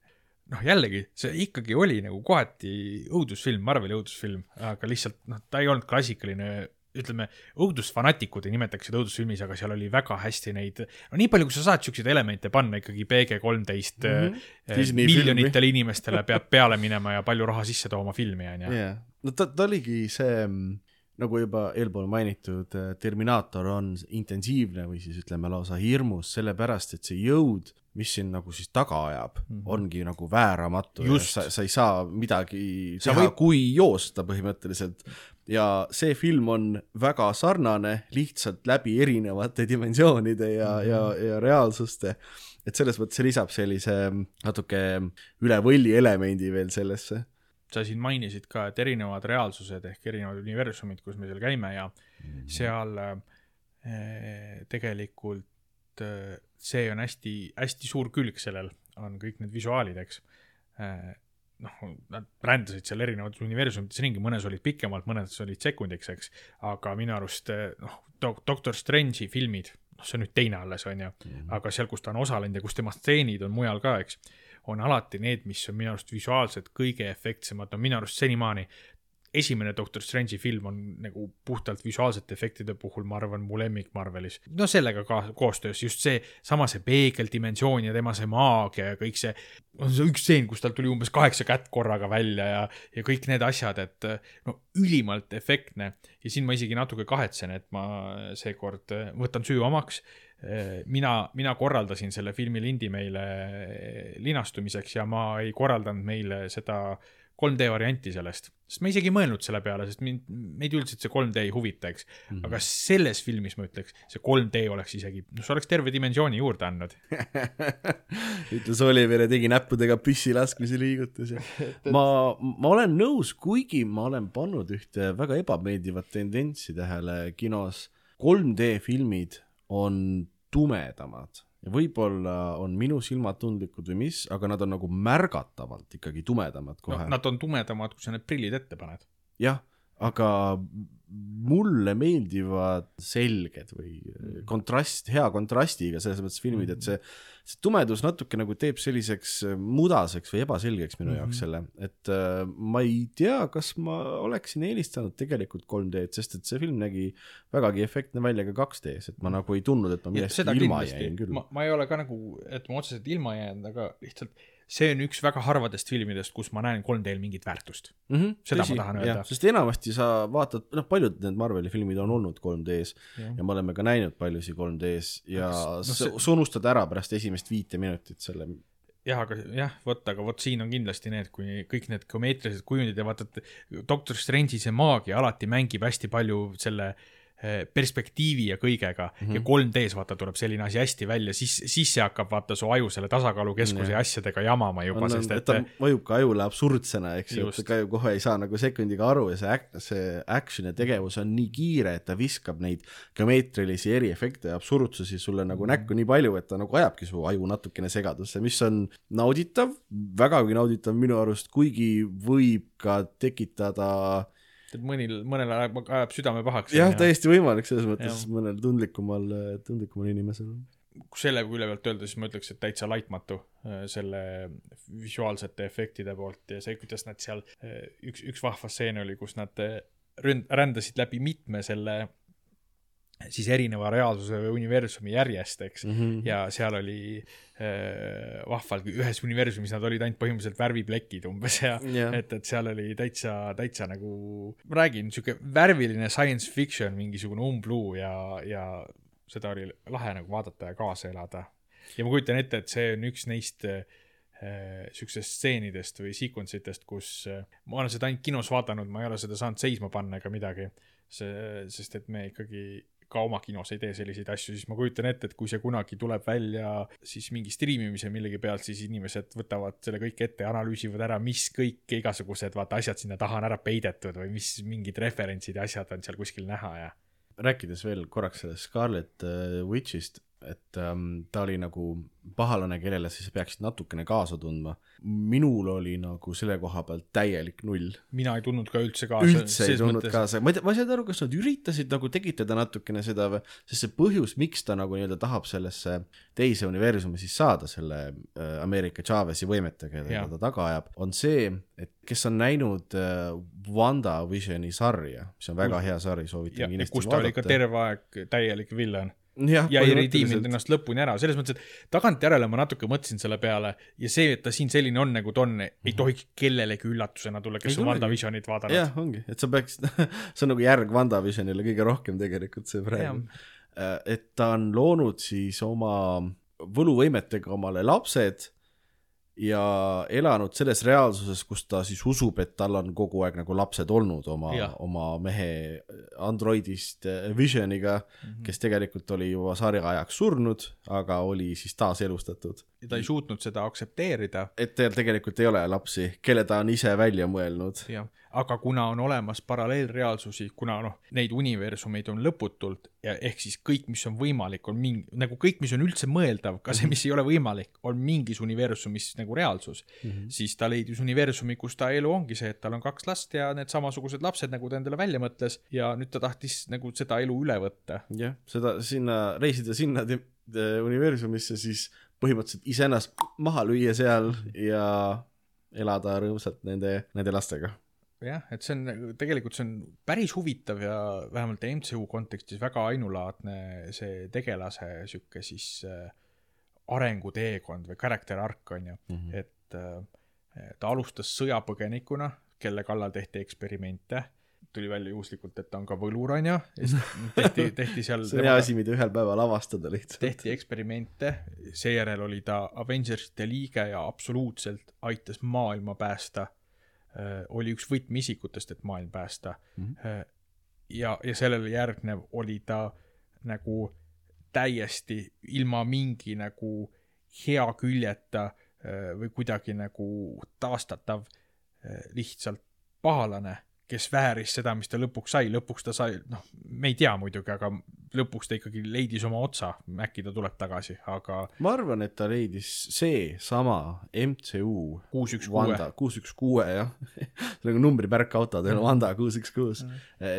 Speaker 4: noh, jällegi, see ikkagi oli nagu kohati õudusfilm, Marveli õudusfilm, aga lihtsalt noh, ta ei olnud klassikaline ütleme, õudusfanatikud ei nimetaks seda õudusfilmis, aga seal oli väga hästi neid, no nii palju, kui sa saad siukseid elemente panna ikkagi PG kolmteist mm -hmm. miljonitele inimestele peab peale minema ja palju raha sisse tooma filmi, onju.
Speaker 3: no ta, ta oligi see mm, nagu juba eelpool mainitud, äh, Terminaator on intensiivne või siis ütleme lausa hirmus, sellepärast et see jõud, mis sind nagu siis taga ajab mm, -hmm. ongi nagu vääramatu. sa, sa ei saa midagi sa teha võib..., kui joosta põhimõtteliselt ja see film on väga sarnane, lihtsalt läbi erinevate dimensioonide ja mm, -hmm. ja, ja reaalsuste. et selles mõttes see lisab sellise natuke üle võlli elemendi veel sellesse.
Speaker 4: sa siin mainisid ka, et erinevad reaalsused ehk erinevad universumid, kus me seal käime ja -hmm. seal äh, tegelikult äh, see on hästi, hästi suur külg sellel, on kõik need visuaalid, eks äh, noh, nad rändasid seal erinevates universumites ringi, mõnes olid pikemalt, mõnes olid sekundiks, eks. aga minu arust noh, Doctor Strange'i filmid, noh, see on nüüd teine alles, on ju mm, -hmm. aga seal, kus ta on osalenud ja kus tema stseenid on mujal ka, eks on alati need, mis on minu arust visuaalselt kõige efektsemad, no minu arust senimaani esimene Doctor Strange'i film on nagu puhtalt visuaalsete efektide puhul, ma arvan, mu lemmik Marvelis. no sellega ka koostöös just see, sama see peegeldimensioon ja tema see maagia ja kõik see, on see üks stseen, kus tal tuli umbes kaheksa kätt korraga välja ja, ja kõik need asjad, et no ülimalt efektne ja siin ma isegi natuke kahetsen, et ma seekord võtan süü omaks mina, mina korraldasin selle filmi lindi meile linastumiseks ja ma ei korraldanud meile seda 3D varianti sellest, sest ma isegi ei mõelnud selle peale, sest mind, meid üldiselt see 3D ei huvita, eks mm. -hmm. aga selles filmis ma ütleks, see 3D oleks isegi, noh, see oleks terve dimensiooni juurde andnud.
Speaker 3: ütles Oliver ja tegi näppudega püssilaskmise liigutusi. ma, ma olen nõus, kuigi ma olen pannud ühte väga ebameeldivat tendentsi tähele kinos. 3D filmid on tumedamad võib-olla on minu silmad tundlikud või mis, aga nad on nagu märgatavalt ikkagi tumedamad
Speaker 4: no
Speaker 3: kohe.
Speaker 4: nad on tumedamad, kui sa need prillid ette paned.
Speaker 3: jah, aga mulle meeldivad selged või kontrast, hea kontrastiga selles mõttes filmid, et see, see tumedus natuke nagu teeb selliseks mudaseks või ebaselgeks minu jaoks selle, et äh, ma ei tea, kas ma oleksin eelistanud tegelikult 3D-d, sest et see film nägi vägagi efektne välja ka 2D-s, et ma nagu ei tundnud, et ma millestki ilma
Speaker 4: kindlasti.
Speaker 3: jäin, küll.
Speaker 4: Ma, ma ei ole ka nagu, et ma otseselt ilma jäänud, aga lihtsalt see on üks väga harvadest filmidest, kus ma näen 3D-l mingit väärtust.
Speaker 3: mm. -hmm,
Speaker 4: Seda ma tahan öelda.
Speaker 3: sest enamasti sa vaatad, noh, paljud need Marveli filmid on olnud 3D-s ja, ja me oleme ka näinud paljusid 3D-s ja no,
Speaker 4: see-
Speaker 3: sa unustad ära pärast esimest viite minutit selle.
Speaker 4: jah, aga jah, vot, aga vot siin on kindlasti need, kui kõik need geomeetrilised kujundid ja vaata, et Doctor Strange'i see maagia alati mängib hästi palju selle eh, perspektiivi ja kõigega mm -hmm. ja 3D-s vaata tuleb selline asi hästi välja, siis, siis see hakkab vaata su aju selle tasakaalukeskuse ja asjadega jamama juba, sest
Speaker 3: et
Speaker 4: et
Speaker 3: ta mõjub ka ajule absurdsena, eks ju, et ka ju kohe ei saa nagu sekundiga aru ja see see action ja tegevus on nii kiire, et ta viskab neid geomeetrilisi eriefekte ja absurdsusi sulle nagu näkku nii palju, et ta nagu ajabki su aju natukene segadusse, mis on nauditav, vägagi nauditav minu arust, kuigi võib ka tekitada
Speaker 4: mõnil, mõnel ajab, ajab südame pahaks.
Speaker 3: jah, täiesti võimalik selles mõttes
Speaker 4: Jah.
Speaker 3: mõnel tundlikumal, tundlikumal inimesel.
Speaker 4: selle külje pealt öelda, siis ma ütleks, et täitsa laitmatu äh, selle visuaalsete efektide poolt ja see, kuidas nad seal, üks, üks vahva stseen oli, kus nad äh, ründ-, rändasid läbi mitme selle siis erineva reaalsuse või universumi järjest, eks mm. -hmm. ja seal oli äh, vahvalt, ühes universumis nad olid ainult põhimõtteliselt värviplekid umbes ja
Speaker 3: Jah.
Speaker 4: et, et seal oli täitsa, täitsa nagu, ma räägin, sihuke värviline science fiction, mingisugune umbluu ja, ja seda oli lahe nagu vaadata ja kaasa elada. ja ma kujutan ette, et see on üks neist äh, siuksest stseenidest või sequence itest, kus äh, ma olen seda ainult kinos vaadanud, ma ei ole seda saanud seisma panna ega midagi. see, sest et me ikkagi ka oma kinos ei tee selliseid asju, siis ma kujutan ette, et kui see kunagi tuleb välja siis mingi striimimise millegi pealt, siis inimesed võtavad selle kõik ette ja analüüsivad ära, mis kõik igasugused vaata asjad sinna taha on ära peidetud või mis mingid referentsid ja asjad on seal kuskil näha ja
Speaker 3: rääkides veel korraks sellest Scarlet äh, Witchist, et ähm, ta oli nagu pahalane, kellele siis peaksid natukene kaasa tundma. minul oli nagu selle koha pealt täielik null.
Speaker 4: mina ei tundnud ka üldse kaasa.
Speaker 3: üldse ei tulnud kaasa, ma ei tea, ma ei saanud aru, kas nad üritasid nagu tekitada natukene seda või, sest see põhjus, miks ta nagu nii-öelda tahab sellesse teise universumi siis saada selle äh, Ameerika Chavez'i võimetega, keda ta taga ajab, on see, et kes on näinud äh, WandaVisioni sarja, mis on väga hea sari, soovitan
Speaker 4: ja
Speaker 3: kindlasti
Speaker 4: kus ta oli ka terve aeg täielik villan
Speaker 3: jah,
Speaker 4: ja ei redeeminud ennast lõpuni ära, selles mõttes, et tagantjärele ma natuke mõtlesin selle peale ja see, et ta siin selline on, nagu ta on, ei tohiks kellelegi üllatusena tulla, kes
Speaker 3: Ei
Speaker 4: on. WandaVisionit vaadanud.
Speaker 3: jah, ongi, et sa peaksid, see on nagu järg WandaVisionile kõige rohkem tegelikult see praegu. et ta on loonud siis oma võluvõimetega omale lapsed ja elanud selles reaalsuses, kus ta siis usub, et tal on kogu aeg nagu lapsed olnud oma oma mehe androidist äh, Visioniga mm, -hmm. kes tegelikult oli juba sarja ajaks surnud, aga oli siis taaselustatud.
Speaker 4: ja ta ei suutnud seda aktsepteerida,
Speaker 3: et tal tegelikult ei ole lapsi, kelle ta on ise välja mõelnud.
Speaker 4: jah, aga kuna on olemas paralleelreaalsusi, kuna noh, neid universumeid on lõputult ja ehk siis kõik, mis on võimalik, on mingi, nagu kõik, mis on üldse mõeldav, ka see, mis ei ole võimalik, on mingis universumis nagu reaalsus mm, -hmm. siis ta leidis universumi, kus ta elu ongi see, et tal on kaks last ja need samasugused lapsed, nagu ta endale välja mõtles ja nüüd ta tahtis nagu seda elu üle võtta.
Speaker 3: jah, seda sinna, reisida sinna universumisse, siis põhimõtteliselt iseennast maha lüüa seal ja elada rõõmsalt nende, nende lastega.
Speaker 4: jah, et see on tegelikult see on päris huvitav ja vähemalt MCU kontekstis väga ainulaadne see tegelase sihuke siis äh, arenguteekond või character arc on ju mm, -hmm. et äh, ta alustas sõjapõgenikuna, kelle kallal tehti eksperimente, tuli välja juhuslikult, et ta on ka võlur, onju, ja siis tehti, tehti seal
Speaker 3: see on hea asi, mida ühel päeval avastada lihtsalt.
Speaker 4: tehti eksperimente, seejärel oli ta Avengersite liige ja absoluutselt aitas maailma päästa. Oli üks võtmeisikutest, et maailm päästa mm. -hmm. ja, ja sellele järgnev oli ta nagu täiesti ilma mingi nagu hea küljeta äh, või kuidagi nagu taastatav äh, lihtsalt pahalane, kes vääris seda, mis ta lõpuks sai, lõpuks ta sai, noh, me ei tea muidugi, aga lõpuks ta ikkagi leidis oma otsa, äkki ta tuleb tagasi, aga
Speaker 3: ma arvan, et ta leidis seesama MCU
Speaker 4: kuus, üks, kuue,
Speaker 3: kuus üks kuue jah, nagu numbripärk autodel, Wanda kuus üks kuus.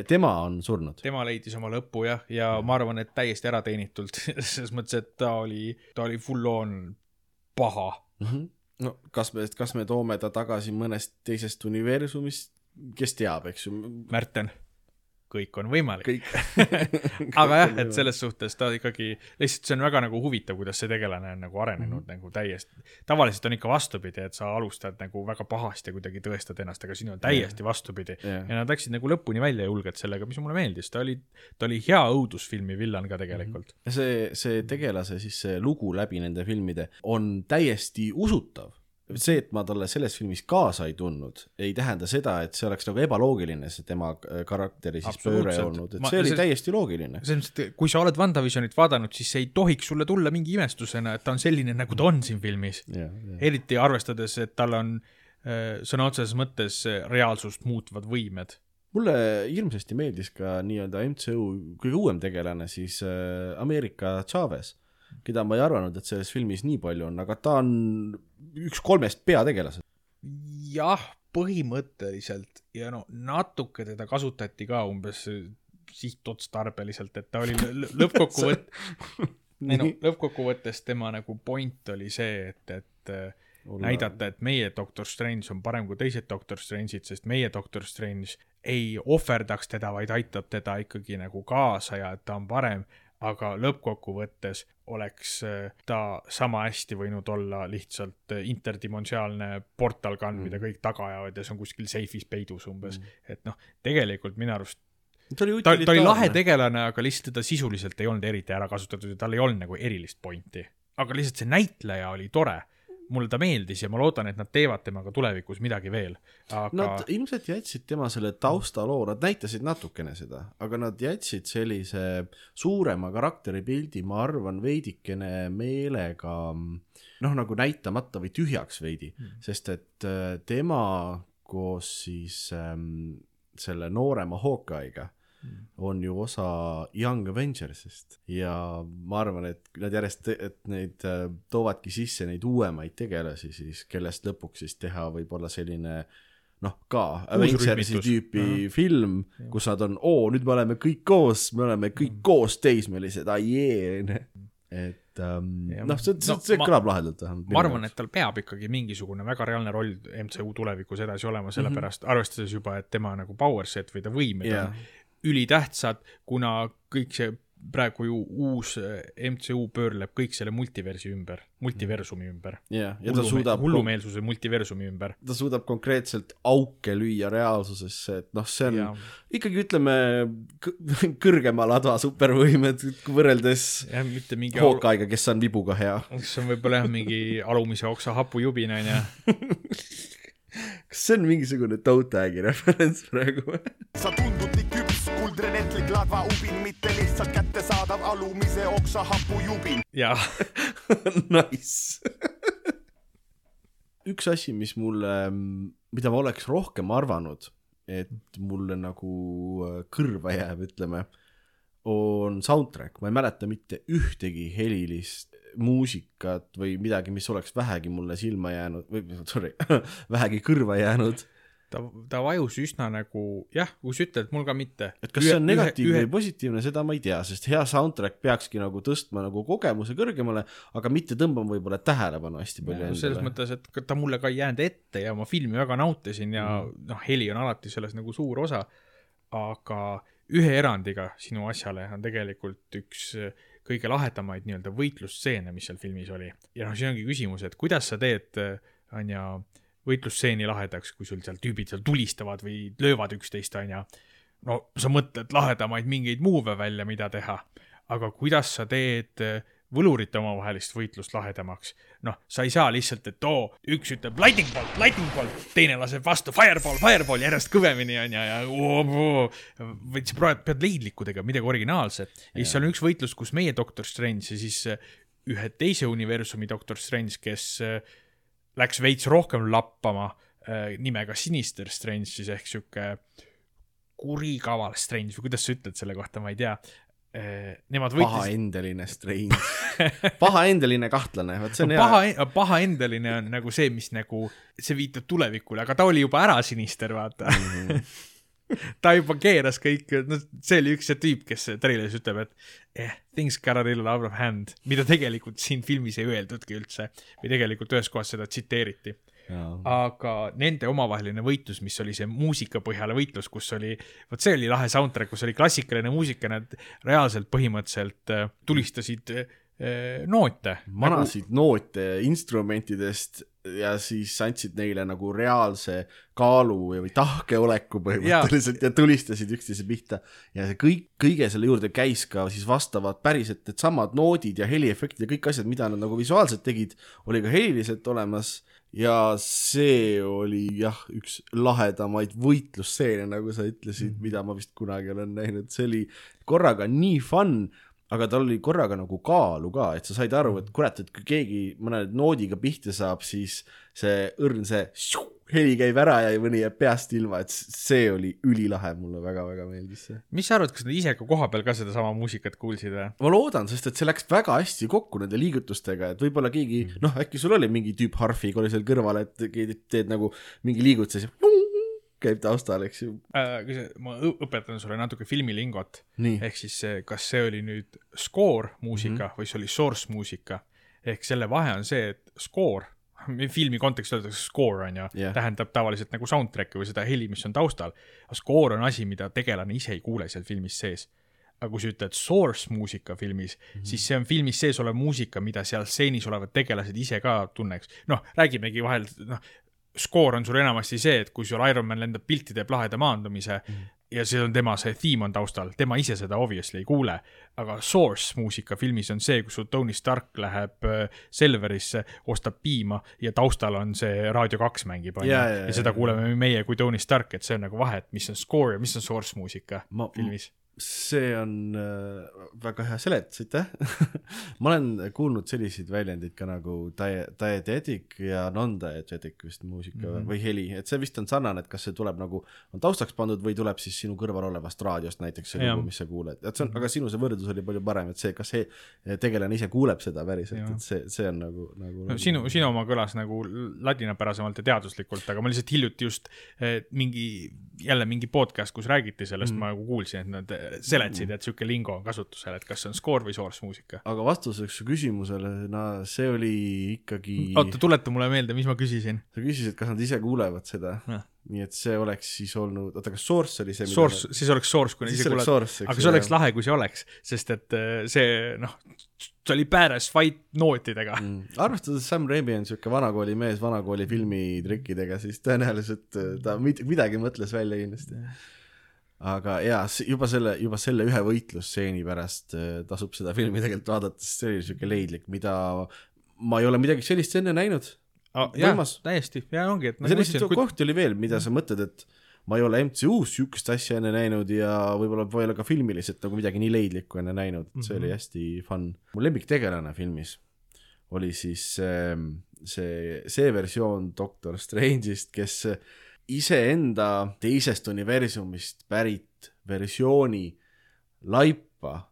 Speaker 3: tema on surnud.
Speaker 4: tema leidis oma lõpu jah, ja ma arvan, et täiesti ärateenitult, selles mõttes, et ta oli, ta oli full on paha.
Speaker 3: no kas me, kas me toome ta tagasi mõnest teisest universumist, kes teab, eks ju.
Speaker 4: Märten, kõik on võimalik.
Speaker 3: kõik.
Speaker 4: aga jah, et selles suhtes ta ikkagi, lihtsalt see on väga nagu huvitav, kuidas see tegelane on nagu arenenud mm -hmm. nagu täiesti, tavaliselt on ikka vastupidi, et sa alustad nagu väga pahasti ja kuidagi tõestad ennast, aga siin on täiesti vastupidi
Speaker 3: Jah.
Speaker 4: ja nad läksid nagu lõpuni välja julgelt sellega, mis mulle meeldis, ta oli, ta oli hea õudusfilmi villan ka tegelikult mm.
Speaker 3: ja see, see tegelase siis see lugu läbi nende filmide on täiesti usutav. see, et ma talle selles filmis kaasa ei tundnud, ei tähenda seda, et see oleks nagu ebaloogiline, see tema äh, karakteri siis pööre olnud, et
Speaker 4: Ma-
Speaker 3: see oli
Speaker 4: see-
Speaker 3: täiesti loogiline.
Speaker 4: selles mõttes, et kui sa oled WandaVisionit vaadanud, siis see ei tohiks sulle tulla mingi imestusena, et ta on selline, nagu ta on siin filmis. eriti arvestades, et tal on äh, sõna otseses mõttes äh, reaalsust muutvad võimed.
Speaker 3: mulle hirmsasti meeldis ka nii-öelda MCU kõige uuem tegelane siis äh, Ameerika Chavez, keda ma ei arvanud, et selles filmis nii palju on, aga ta on üks kolmest peategelasest.
Speaker 4: jah, põhimõtteliselt. Ja no natuke teda kasutati ka umbes sihtotstarbeliselt, et ta oli lõ- lõ- lõppkokkuvõtt-, ei no lõppkokkuvõttes tema nagu point oli see, et, et äh, näidata, et meie Doctor Strange on parem kui teised Doctor Strange'id, sest meie Doctor Strange ei ohverdaks teda, vaid aitab teda ikkagi nagu kaasa ja et ta on parem, aga lõppkokkuvõttes oleks äh, ta sama hästi võinud olla lihtsalt äh, interdimensionaalne portal gun mm., mida kõik taga ajavad ja see on kuskil seifis peidus umbes mm.. et noh, tegelikult minu arust
Speaker 3: ta oli
Speaker 4: ta, ta oli lahe tegelane, aga lihtsalt teda sisuliselt ei olnud eriti ära kasutatud ja tal ei olnud nagu erilist pointi. aga lihtsalt see näitleja oli tore. Mulle ta meeldis ja ma loodan, et nad teevad temaga tulevikus midagi veel. aga
Speaker 3: Nad ilmselt jätsid tema selle taustaloo, nad näitasid natukene seda, aga nad jätsid sellise suurema karakteripildi, ma arvan, veidikene meelega noh, nagu näitamata või tühjaks veidi mm., sest et äh, tema koos siis ähm, selle noorema Hawkeye'ga on ju osa Young Avengersist ja ma arvan, et nad järjest, et neid äh, toovadki sisse neid uuemaid tegelasi siis, kellest lõpuks siis teha võib-olla selline noh, ka Avengersi tüüpi
Speaker 4: Ahah.
Speaker 3: -huh. film, kus nad on, oo, nüüd me oleme kõik koos, me oleme kõik koos teismelised, ai-jee, et ähm,
Speaker 4: Ja
Speaker 3: noh, see, see,
Speaker 4: no
Speaker 3: see
Speaker 4: ma-
Speaker 3: kõlab lahedalt vähemalt.
Speaker 4: ma arvan, et tal peab ikkagi mingisugune väga reaalne roll MCU tulevikus edasi olema, sellepärast mm -hmm. arvestades juba, et tema nagu power set või ta võimed
Speaker 3: Jaa.
Speaker 4: ülitähtsad, kuna kõik see praegu ju uus eh, MCU pöörleb kõik selle multiversi ümber, multiversumi ümber.
Speaker 3: jah, ja ta suudab,
Speaker 4: hullumeelsuse multiversumi ümber.
Speaker 3: ta suudab konkreetselt auke lüüa reaalsusesse, et noh, see on
Speaker 4: ja,
Speaker 3: ikkagi ütleme kõ- kõrgema ladva supervõimed võrreldes
Speaker 4: ja mitte mingi,
Speaker 3: Hawkeye'ga, kes on vibuga hea.
Speaker 4: see on võib-olla jah, mingi alumise oksa hapujubin onju.
Speaker 3: kas see on mingisugune toe tag'i referents praegu või?
Speaker 1: Kuldrenetlik ladvaubin, mitte lihtsalt kättesaadav alumise oksa hapujubin.
Speaker 4: ja
Speaker 3: Nice. üks asi, mis mulle, mida ma oleks rohkem arvanud, et mulle nagu äh, kõrva jääb, ütleme, on soundtrack, ma ei mäleta mitte ühtegi helilist muusikat või midagi, mis oleks vähegi mulle silma jäänud või sorry, vähegi kõrva jäänud.
Speaker 4: ta, ta vajus üsna nagu jah, kui sa ütled, mul ka mitte.
Speaker 3: et kas see on negatiivne või positiivne, seda ma ei tea, sest hea soundtrack peakski nagu tõstma nagu kogemuse kõrgemale, aga mitte tõmbama võib-olla tähelepanu hästi palju
Speaker 4: Ja, selles mõttes, et ta mulle ka ei jäänud ette ja ma filmi väga nautisin ja mm. noh, heli on alati selles nagu suur osa. aga ühe erandiga sinu asjale on tegelikult üks äh, kõige lahedamaid nii-öelda võitlusstseene, mis seal filmis oli. ja noh, siin ongi küsimus, et kuidas sa teed, on ju, võitlusstseeni lahedaks, kui sul seal tüübid seal tulistavad või löövad üksteist, on ju. no sa mõtled lahedamaid mingeid move'e välja, mida teha, aga kuidas sa teed äh, võlurite omavahelist võitlust lahedamaks? noh, sa ei saa lihtsalt, et oo, üks ütleb lightning bolt, lightning bolt, teine laseb vastu fireball, fireball järjest kõvemini onju ja vaid sa pead, leidlikku tegema, midagi originaalset. ja siis seal on üks võitlus, kus meie Doctor Strange ja siis äh, ühe teise universumi Doctor Strange, kes äh, läks veits rohkem lappama äh, nimega Sinister Strange siis ehk sihuke kurikaval Strange või kuidas sa ütled selle kohta, ma ei tea. Nemad võitlesid,
Speaker 3: pahaendeline strange, pahaendeline kahtlane, vot see on hea.
Speaker 4: paha, pahaendeline on nagu see, mis nagu, see viitab tulevikule, aga ta oli juba ära Sinister, vaata mm. -hmm. ta juba keeras kõik, no see oli üks see tüüp, kes treileris ütleb, et eh, things got a little out of hand, mida tegelikult siin filmis ei öeldudki üldse. Või tegelikult ühes kohas seda tsiteeriti. Aga nende omavaheline võitlus, mis oli see muusikapõhjale võitlus, kus oli, vot see oli lahe soundtrack, kus oli klassikaline muusika, nad reaalselt põhimõtteliselt äh, tulistasid äh, noote.
Speaker 3: manasid noote instrumentidest ja siis andsid neile nagu reaalse kaalu või tahkeoleku põhimõtteliselt ja, ja tulistasid üksteise pihta. Ja see kõik, kõige selle juurde käis ka siis vastavad päriselt needsamad noodid ja heliefektid ja kõik asjad, mida nad nagu visuaalselt tegid, oli ka heliliselt olemas. Ja see oli jah, üks lahedamaid võitlusstseene, nagu sa ütlesid mm, -hmm. mida ma vist kunagi olen näinud, see oli korraga nii fun, aga tal oli korraga nagu kaalu ka, et sa said aru, et kurat, et kui keegi mõne noodiga pihta saab, siis see õrn, see šu, heli käib ära ja mõni jääb peast ilma, et see oli ülilahe, mulle väga-väga meeldis see.
Speaker 4: mis sa arvad, kas nad ise ka kohapeal ka sedasama muusikat kuulsid või?
Speaker 3: ma loodan, sest et see läks väga hästi kokku nende liigutustega, et võib-olla keegi, noh, äkki sul oli mingi tüüp harfiga oli seal kõrval, et keegi teed nagu mingi liigutuse, siis käib taustal, eks ju.
Speaker 4: Äh, ma õ- õpetan sulle natuke filmilingot, ehk siis see, kas see oli nüüd score muusika mm -hmm. või see oli source muusika. ehk selle vahe on see, et score, filmi kontekstis öeldakse score on ju yeah., tähendab tavaliselt nagu soundtrack'i või seda heli, mis on taustal. score on asi, mida tegelane ise ei kuule seal filmis sees. aga kui sa ütled source muusika filmis mm, -hmm. siis see on filmis sees olev muusika, mida seal stseenis olevad tegelased ise ka tunneks. noh, räägimegi vahel, noh, skoor on sul enamasti see, et kui sul Iron Man lendab pilti, teeb laheda maandumise mm. ja see on tema, see theme on taustal, tema ise seda obviously ei kuule. aga source muusika filmis on see, kus sul Tony Stark läheb äh, Selverisse, ostab piima ja taustal on see Raadio kaks mängib, onju.
Speaker 3: Ja,
Speaker 4: seda kuuleme meie kui Tony Stark, et see on nagu vahe, et mis on score ja mis on source muusika
Speaker 3: Ma-
Speaker 4: filmis.
Speaker 3: See on äh, väga hea seletus, aitäh ma olen kuulnud selliseid väljendeid ka nagu die- diegetic ja non-diegetic vist muusika mm
Speaker 4: Mhm.
Speaker 3: -hmm. või heli, et see vist on sarnane, et kas see tuleb nagu, on taustaks pandud või tuleb siis sinu kõrval olevast raadiost näiteks see lugu, mis sa kuuled, et see on, aga sinu see võrdlus oli palju parem, et see, kas see tegelane ise kuuleb seda päriselt, et see, see on nagu, nagu
Speaker 4: no sinu, sinu oma kõlas nagu ladinapärasemalt ja teaduslikult, aga ma lihtsalt hiljuti just eh, mingi, jälle mingi podcast, kus räägiti sellest mm., ma nagu kuulsin, et nad eh, seletasid, et sihuke lingo on kasutusel, et kas see on score või source muusika.
Speaker 3: aga vastuseks su küsimusele, no see oli ikkagi,
Speaker 4: oota, tuleta mulle meelde, mis ma küsisin.
Speaker 3: sa küsisid, kas nad ise kuulevad seda
Speaker 4: Jah.,
Speaker 3: nii et see oleks siis olnud, oota, kas source oli see,
Speaker 4: Source, siis oleks source, kui nad ise kuulevad. aga see oleks lahe, kui see oleks, sest et eh, see noh, see oli badass fight nootidega mm..
Speaker 3: arvestades Sam Raimi on siuke vanakooli mees vanakooli filmitrikkidega, siis tõenäoliselt äh, ta mid- midagi mõtles välja kindlasti. Aga jaa, juba selle, juba selle ühe võitlusstseeni pärast äh, tasub seda filmi tegelikult vaadata, sest see oli siuke leidlik, mida ma ei ole midagi sellist enne näinud.
Speaker 4: Jah
Speaker 3: Võimas.,
Speaker 4: täiesti, ja ongi, et
Speaker 3: selliseid
Speaker 4: kui-
Speaker 3: kohti oli veel, mida sa mõtled, et ma ei ole MCU-s siukest asja enne näinud ja võib-olla ma ei ole ka filmiliselt nagu midagi nii leidlikku enne näinud, et see oli hästi fun. mu lemmiktegelane filmis oli siis see, see, see versioon Doctor Strange'ist, kes iseenda teisest universumist pärit versiooni laipa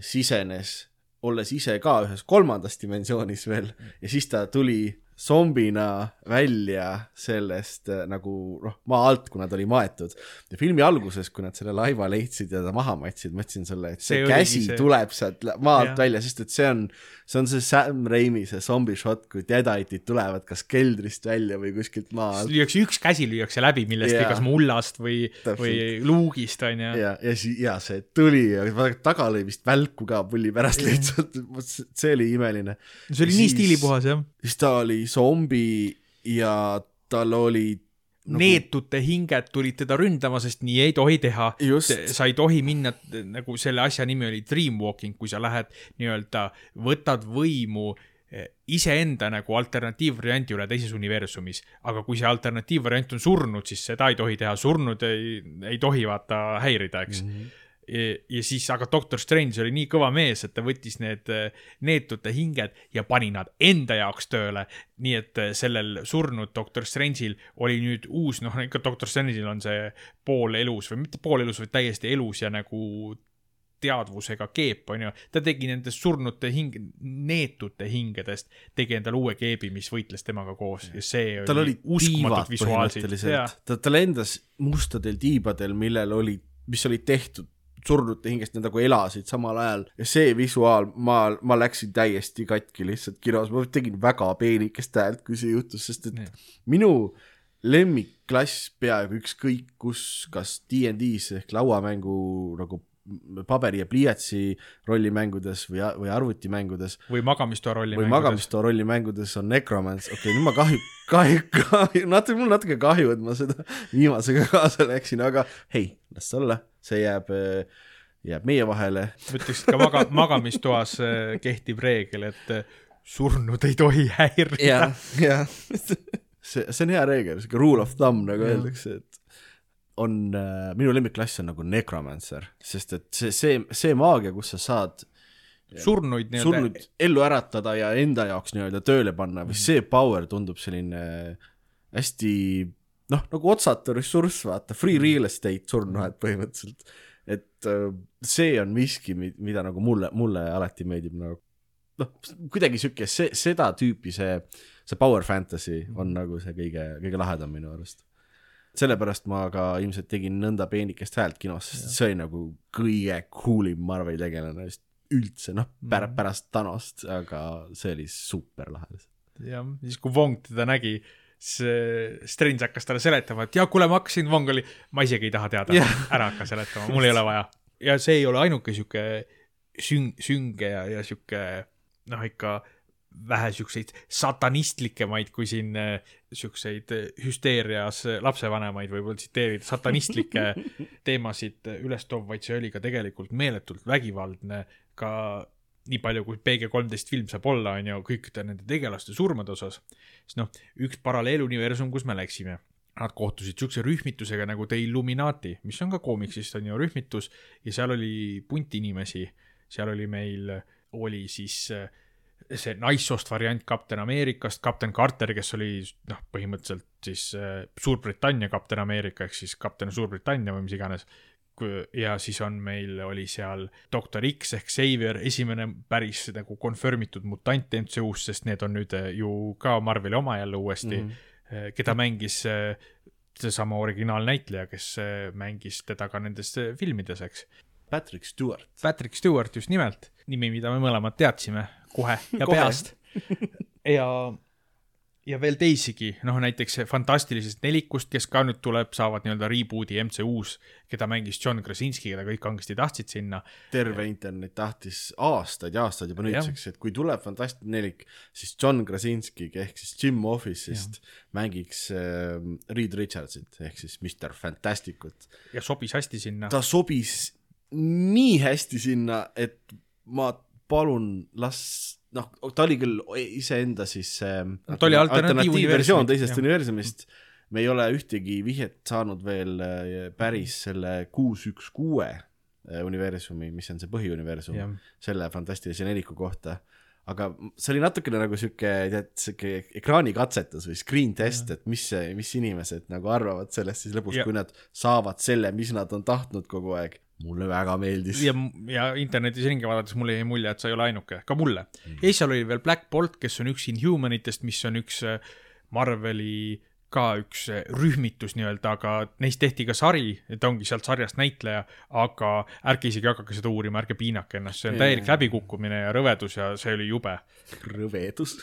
Speaker 3: sisenes, olles ise ka ühes kolmandas dimensioonis veel ja siis ta tuli zombina välja sellest äh, nagu noh, maa alt, kuna ta oli maetud. ja filmi alguses, kui nad selle laiva leidsid ja ta maha matsid, ma ütlesin sulle, et see,
Speaker 4: See
Speaker 3: käsi
Speaker 4: see-
Speaker 3: tuleb sealt maa alt välja, sest et see on, see on see Sam Raimi see zombi shot, kui deadite'id tulevad kas keldrist välja või kuskilt maa alt.
Speaker 4: lüüakse, üks käsi lüüakse läbi millestki kas mullast või, või luugist onju.
Speaker 3: ja, ja siis, ja see tuli ja taga lõi vist välku ka pulli pärast lihtsalt, see oli imeline.
Speaker 4: see oli nii stiilipuhas jah.
Speaker 3: siis ta oli zombi ja tal olid Nagu-
Speaker 4: neetute hinged tulid teda ründama, sest nii ei tohi teha. Sa ei tohi minna, nagu selle asja nimi oli dreamwalking, kui sa lähed nii-öelda, võtad võimu eh, iseenda nagu alternatiivvarianti üle teises universumis, aga kui see alternatiivvariant on surnud, siis seda ei tohi teha, surnud ei, ei tohi vaata häirida, eks mm. -hmm ja, siis, aga Doctor Strange oli nii kõva mees, et ta võttis need eh, neetute hinged ja pani nad enda jaoks tööle. nii et eh, sellel surnud Doctor Strange'il oli nüüd uus, noh ikka Doctor Strange'il on see pool elus või mitte pool elus, vaid täiesti elus ja nagu teadvusega keep, onju. ta tegi nendest surnute hing-, neetute hingedest, tegi endale uue keebi, mis võitles temaga koos ja see
Speaker 3: tal olid tiivad
Speaker 4: uskumatult visuaalselt.
Speaker 3: ta, ta lendas mustadel tiibadel, millel olid, mis olid tehtud surnute hingest, nad nagu elasid samal ajal ja see visuaal, ma, ma läksin täiesti katki lihtsalt kinos, ma tegin väga peenikest häält, kui see juhtus, sest et
Speaker 4: Nii.
Speaker 3: minu lemmikklass peaaegu ükskõik kus, kas DnD-s ehk lauamängu nagu paberi ja pliiatsi rollimängudes või, või arvutimängudes
Speaker 4: või magamistoa rolli
Speaker 3: või. magamistoa rollimängudes on Necromance, okei okay,, nüüd ma kahju, kahju, kahju, natuke, mul natuke kahju, et ma seda viimasega kaasa läksin, aga hei, las olla, see jääb, jääb meie vahele.
Speaker 4: ma ütleks ka maga-, magamistoas äh, kehtib reegel, et äh, surnud ei tohi häirida.
Speaker 3: jah, jah, see, see on hea reegel, siuke rule of thumb nagu öeldakse, et on äh,, minu lemmikklass on nagu Necromancer, sest et see, see, see maagia, kus sa saad
Speaker 4: surnuid nii-öelda
Speaker 3: surnud ellu äratada ja enda jaoks nii-öelda tööle panna või see power tundub selline hästi noh, nagu otsatu ressurss, vaata, free real estate surnuaed põhimõtteliselt. et äh, see on miski, mida nagu mulle, mulle alati meeldib nagu. Noh, kuidagi sihuke see, seda tüüpi see, see power fantasy on nagu see kõige, kõige lahedam minu arust. Sellepärast ma ka ilmselt tegin nõnda peenikest häält kinos, sest see oli nagu kõige cool'im Marveli tegelane vist üldse, noh, pärast, pärast Thanost, aga see oli super lahe lihtsalt.
Speaker 4: jah, siis kui Wong teda nägi, siis Strange hakkas talle seletama, et jaa, kuule, ma hakkasin, Wong oli, ma isegi ei taha teada ära hakka seletama, mul ei ole vaja. ja see ei ole ainuke sihuke süng-, sünge ja, ja sihuke noh, ikka vähe siukseid satanistlikumaid, kui siin eh, siukseid eh, hüsteerias eh, lapsevanemaid võib-olla tsiteerida, satanistlikke teemasid üles toov, vaid see oli ka tegelikult meeletult vägivaldne ka nii palju, kui PG-13 film saab olla, on ju, kõikide nende tegelaste surmade osas. siis noh, üks paralleeluniversum, kus me läksime, nad kohtusid siukse rühmitusega nagu The Illuminati, mis on ka koomiksist on ju rühmitus ja seal oli punt inimesi, seal oli meil, oli siis äh, see naissoost variant kapten Ameerikast, kapten Carter, kes oli noh, põhimõtteliselt siis äh, Suurbritannia kapten Ameerika ehk siis kapten Suurbritannia või mis iganes. ja siis on meil, oli seal doktor X ehk Xavier, esimene päris nagu confirm itud mutant MCU-s, sest need on nüüd äh, ju ka Marveli oma jälle uuesti mm, -hmm. keda mängis seesama originaalnäitleja, kes mängis teda ka nendes filmides, eks.
Speaker 3: Patrick Stewart.
Speaker 4: Patrick Stewart just nimelt, nimi, mida me mõlemad teadsime kohe ja
Speaker 3: Kohe.
Speaker 4: peast. ja, ja veel teisigi, noh näiteks Fantastilisest nelikust, kes ka nüüd tuleb, saavad nii-öelda reboot'i MCU-s, keda mängis John Krasinski, keda kõik kangesti tahtsid sinna.
Speaker 3: terve internet tahtis aastaid ja aastaid juba nüüdseks, et kui tuleb Fantastiline nelik, siis John Krasinski ehk siis Jim Office'ist mängiks äh, Reed Richardsit ehk siis Mr Fantasticut.
Speaker 4: ja sobis hästi sinna.
Speaker 3: ta sobis nii hästi sinna, et ma palun, las noh, ta oli küll iseenda siis äh,
Speaker 4: ta oli alternatiivuniversumit,
Speaker 3: teisest
Speaker 4: jah.
Speaker 3: universumist. me ei ole ühtegi vihjet saanud veel äh, päris selle kuus üks kuue äh, universumi, mis on see põhiuniversum selle fantastilise neliku kohta. aga see oli natukene nagu sihuke, tead, sihuke ekraanikatsetus või screen test, et mis see, mis inimesed nagu arvavad sellest siis lõpuks kui nad saavad selle, mis nad on tahtnud kogu aeg. Mulle väga meeldis.
Speaker 4: ja, ja internetis ringi vaadates mulle jäi mulje, et sa ei ole ainuke, ka mulle mm.. ja siis seal oli veel Black Bolt, kes on üks Inhumanitest, mis on üks äh, Marveli ka üks äh, rühmitus nii-öelda, aga neist tehti ka sari, ta ongi sealt sarjast näitleja, aga ärge isegi hakake seda uurima, ärge piinake ennast, see on täielik läbikukkumine ja rõvedus ja see oli jube.
Speaker 3: rõvedus.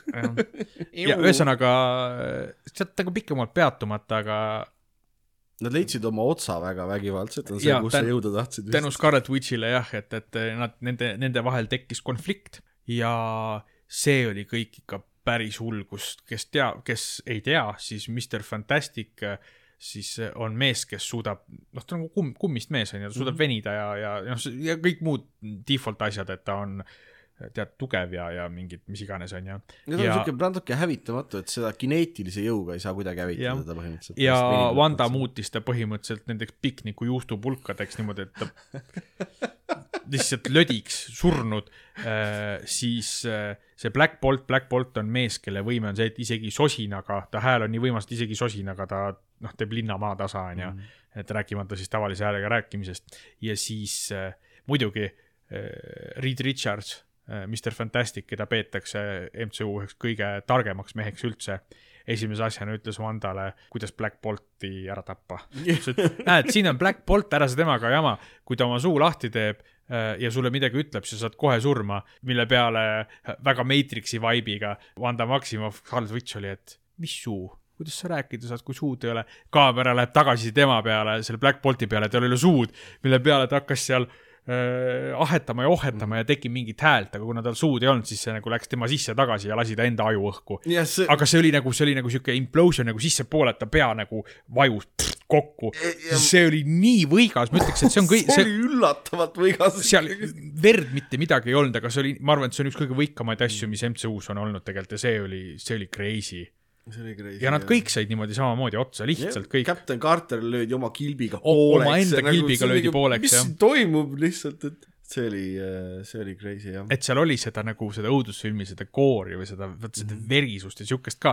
Speaker 4: ja ühesõnaga, sealt nagu pikemalt peatumata, aga
Speaker 3: Nad leidsid oma otsa väga vägivaldselt, on see
Speaker 4: tän-
Speaker 3: sa jõuda tahtsid.
Speaker 4: tänu Scarlet Witchile jah, et, et nad, nende, nende vahel tekkis konflikt ja see oli kõik ikka päris hull, kus, kes tea, kes ei tea, siis Mr Fantastic siis on mees, kes suudab, noh, ta on nagu kumm, kummist mees on ju, ta suudab venida ja, ja, ja noh, ja kõik muud default asjad, et ta on tead tugev ja, ja mingid, mis iganes on ju.
Speaker 3: ja ta on siuke natuke hävitamatu, et seda kineetilise jõuga ei saa kuidagi hävitada teda põhimõtteliselt.
Speaker 4: ja Wanda. muutis ta põhimõtteliselt nendeks pikniku juustupulkadeks niimoodi, et ta lihtsalt lödiks surnud, siis äh, see Black Bolt, Black Bolt on mees, kelle võime on see, et isegi sosinaga, ta hääl on nii võimas, et isegi sosinaga ta noh, teeb linna maatasa, onju. et rääkimata siis tavalise häälega rääkimisest ja siis äh, muidugi äh, Reed Richards äh,, Mr Fantastic, keda peetakse MCU üheks kõige targemaks meheks üldse esimese asjana ütles Wandale, kuidas Black Bolti ära tappa. näed, siin on Black Bolt, ära sa temaga jama, kui ta oma suu lahti teeb äh, ja sulle midagi ütleb, sa saad kohe surma, mille peale väga Matrixi vibe'iga Wanda Maximoff, Scarlet Witch oli, et mis suu, kuidas sa rääkida saad, kui suud ei ole. kaamera läheb tagasi tema peale, selle Black Bolti peale, tal ei ole suud, mille peale ta hakkas seal äh, ahetama ja ohetama ja tekib mingit häält, aga kuna tal suud ei olnud, siis see nagu läks tema sisse tagasi ja lasi ta enda aju õhku
Speaker 3: see,
Speaker 4: aga see oli nagu, see oli nagu sihuke implosion nagu sissepoole, et ta pea nagu vajus pff, kokku. see oli nii võigas, ma ütleks, et see on kõik,
Speaker 3: see oli üllatavalt võigas.
Speaker 4: seal verd mitte midagi ei olnud, aga see oli, ma arvan, et see on üks kõige võikamaid asju, mis MCU-s on olnud tegelikult ja see oli, see oli crazy. Ja nad kõik said niimoodi samamoodi otsa, lihtsalt kõik.
Speaker 3: Captain Carter löödi oma kilbiga pooleks.
Speaker 4: omaenda kilbiga löödi pooleks,
Speaker 3: mis
Speaker 4: jah.
Speaker 3: siin toimub lihtsalt, et see oli, see oli crazy jah.
Speaker 4: et seal oli seda nagu seda õudusfilmi, seda koori või seda, vot seda
Speaker 3: Mhm.
Speaker 4: verisust ja siukest ka,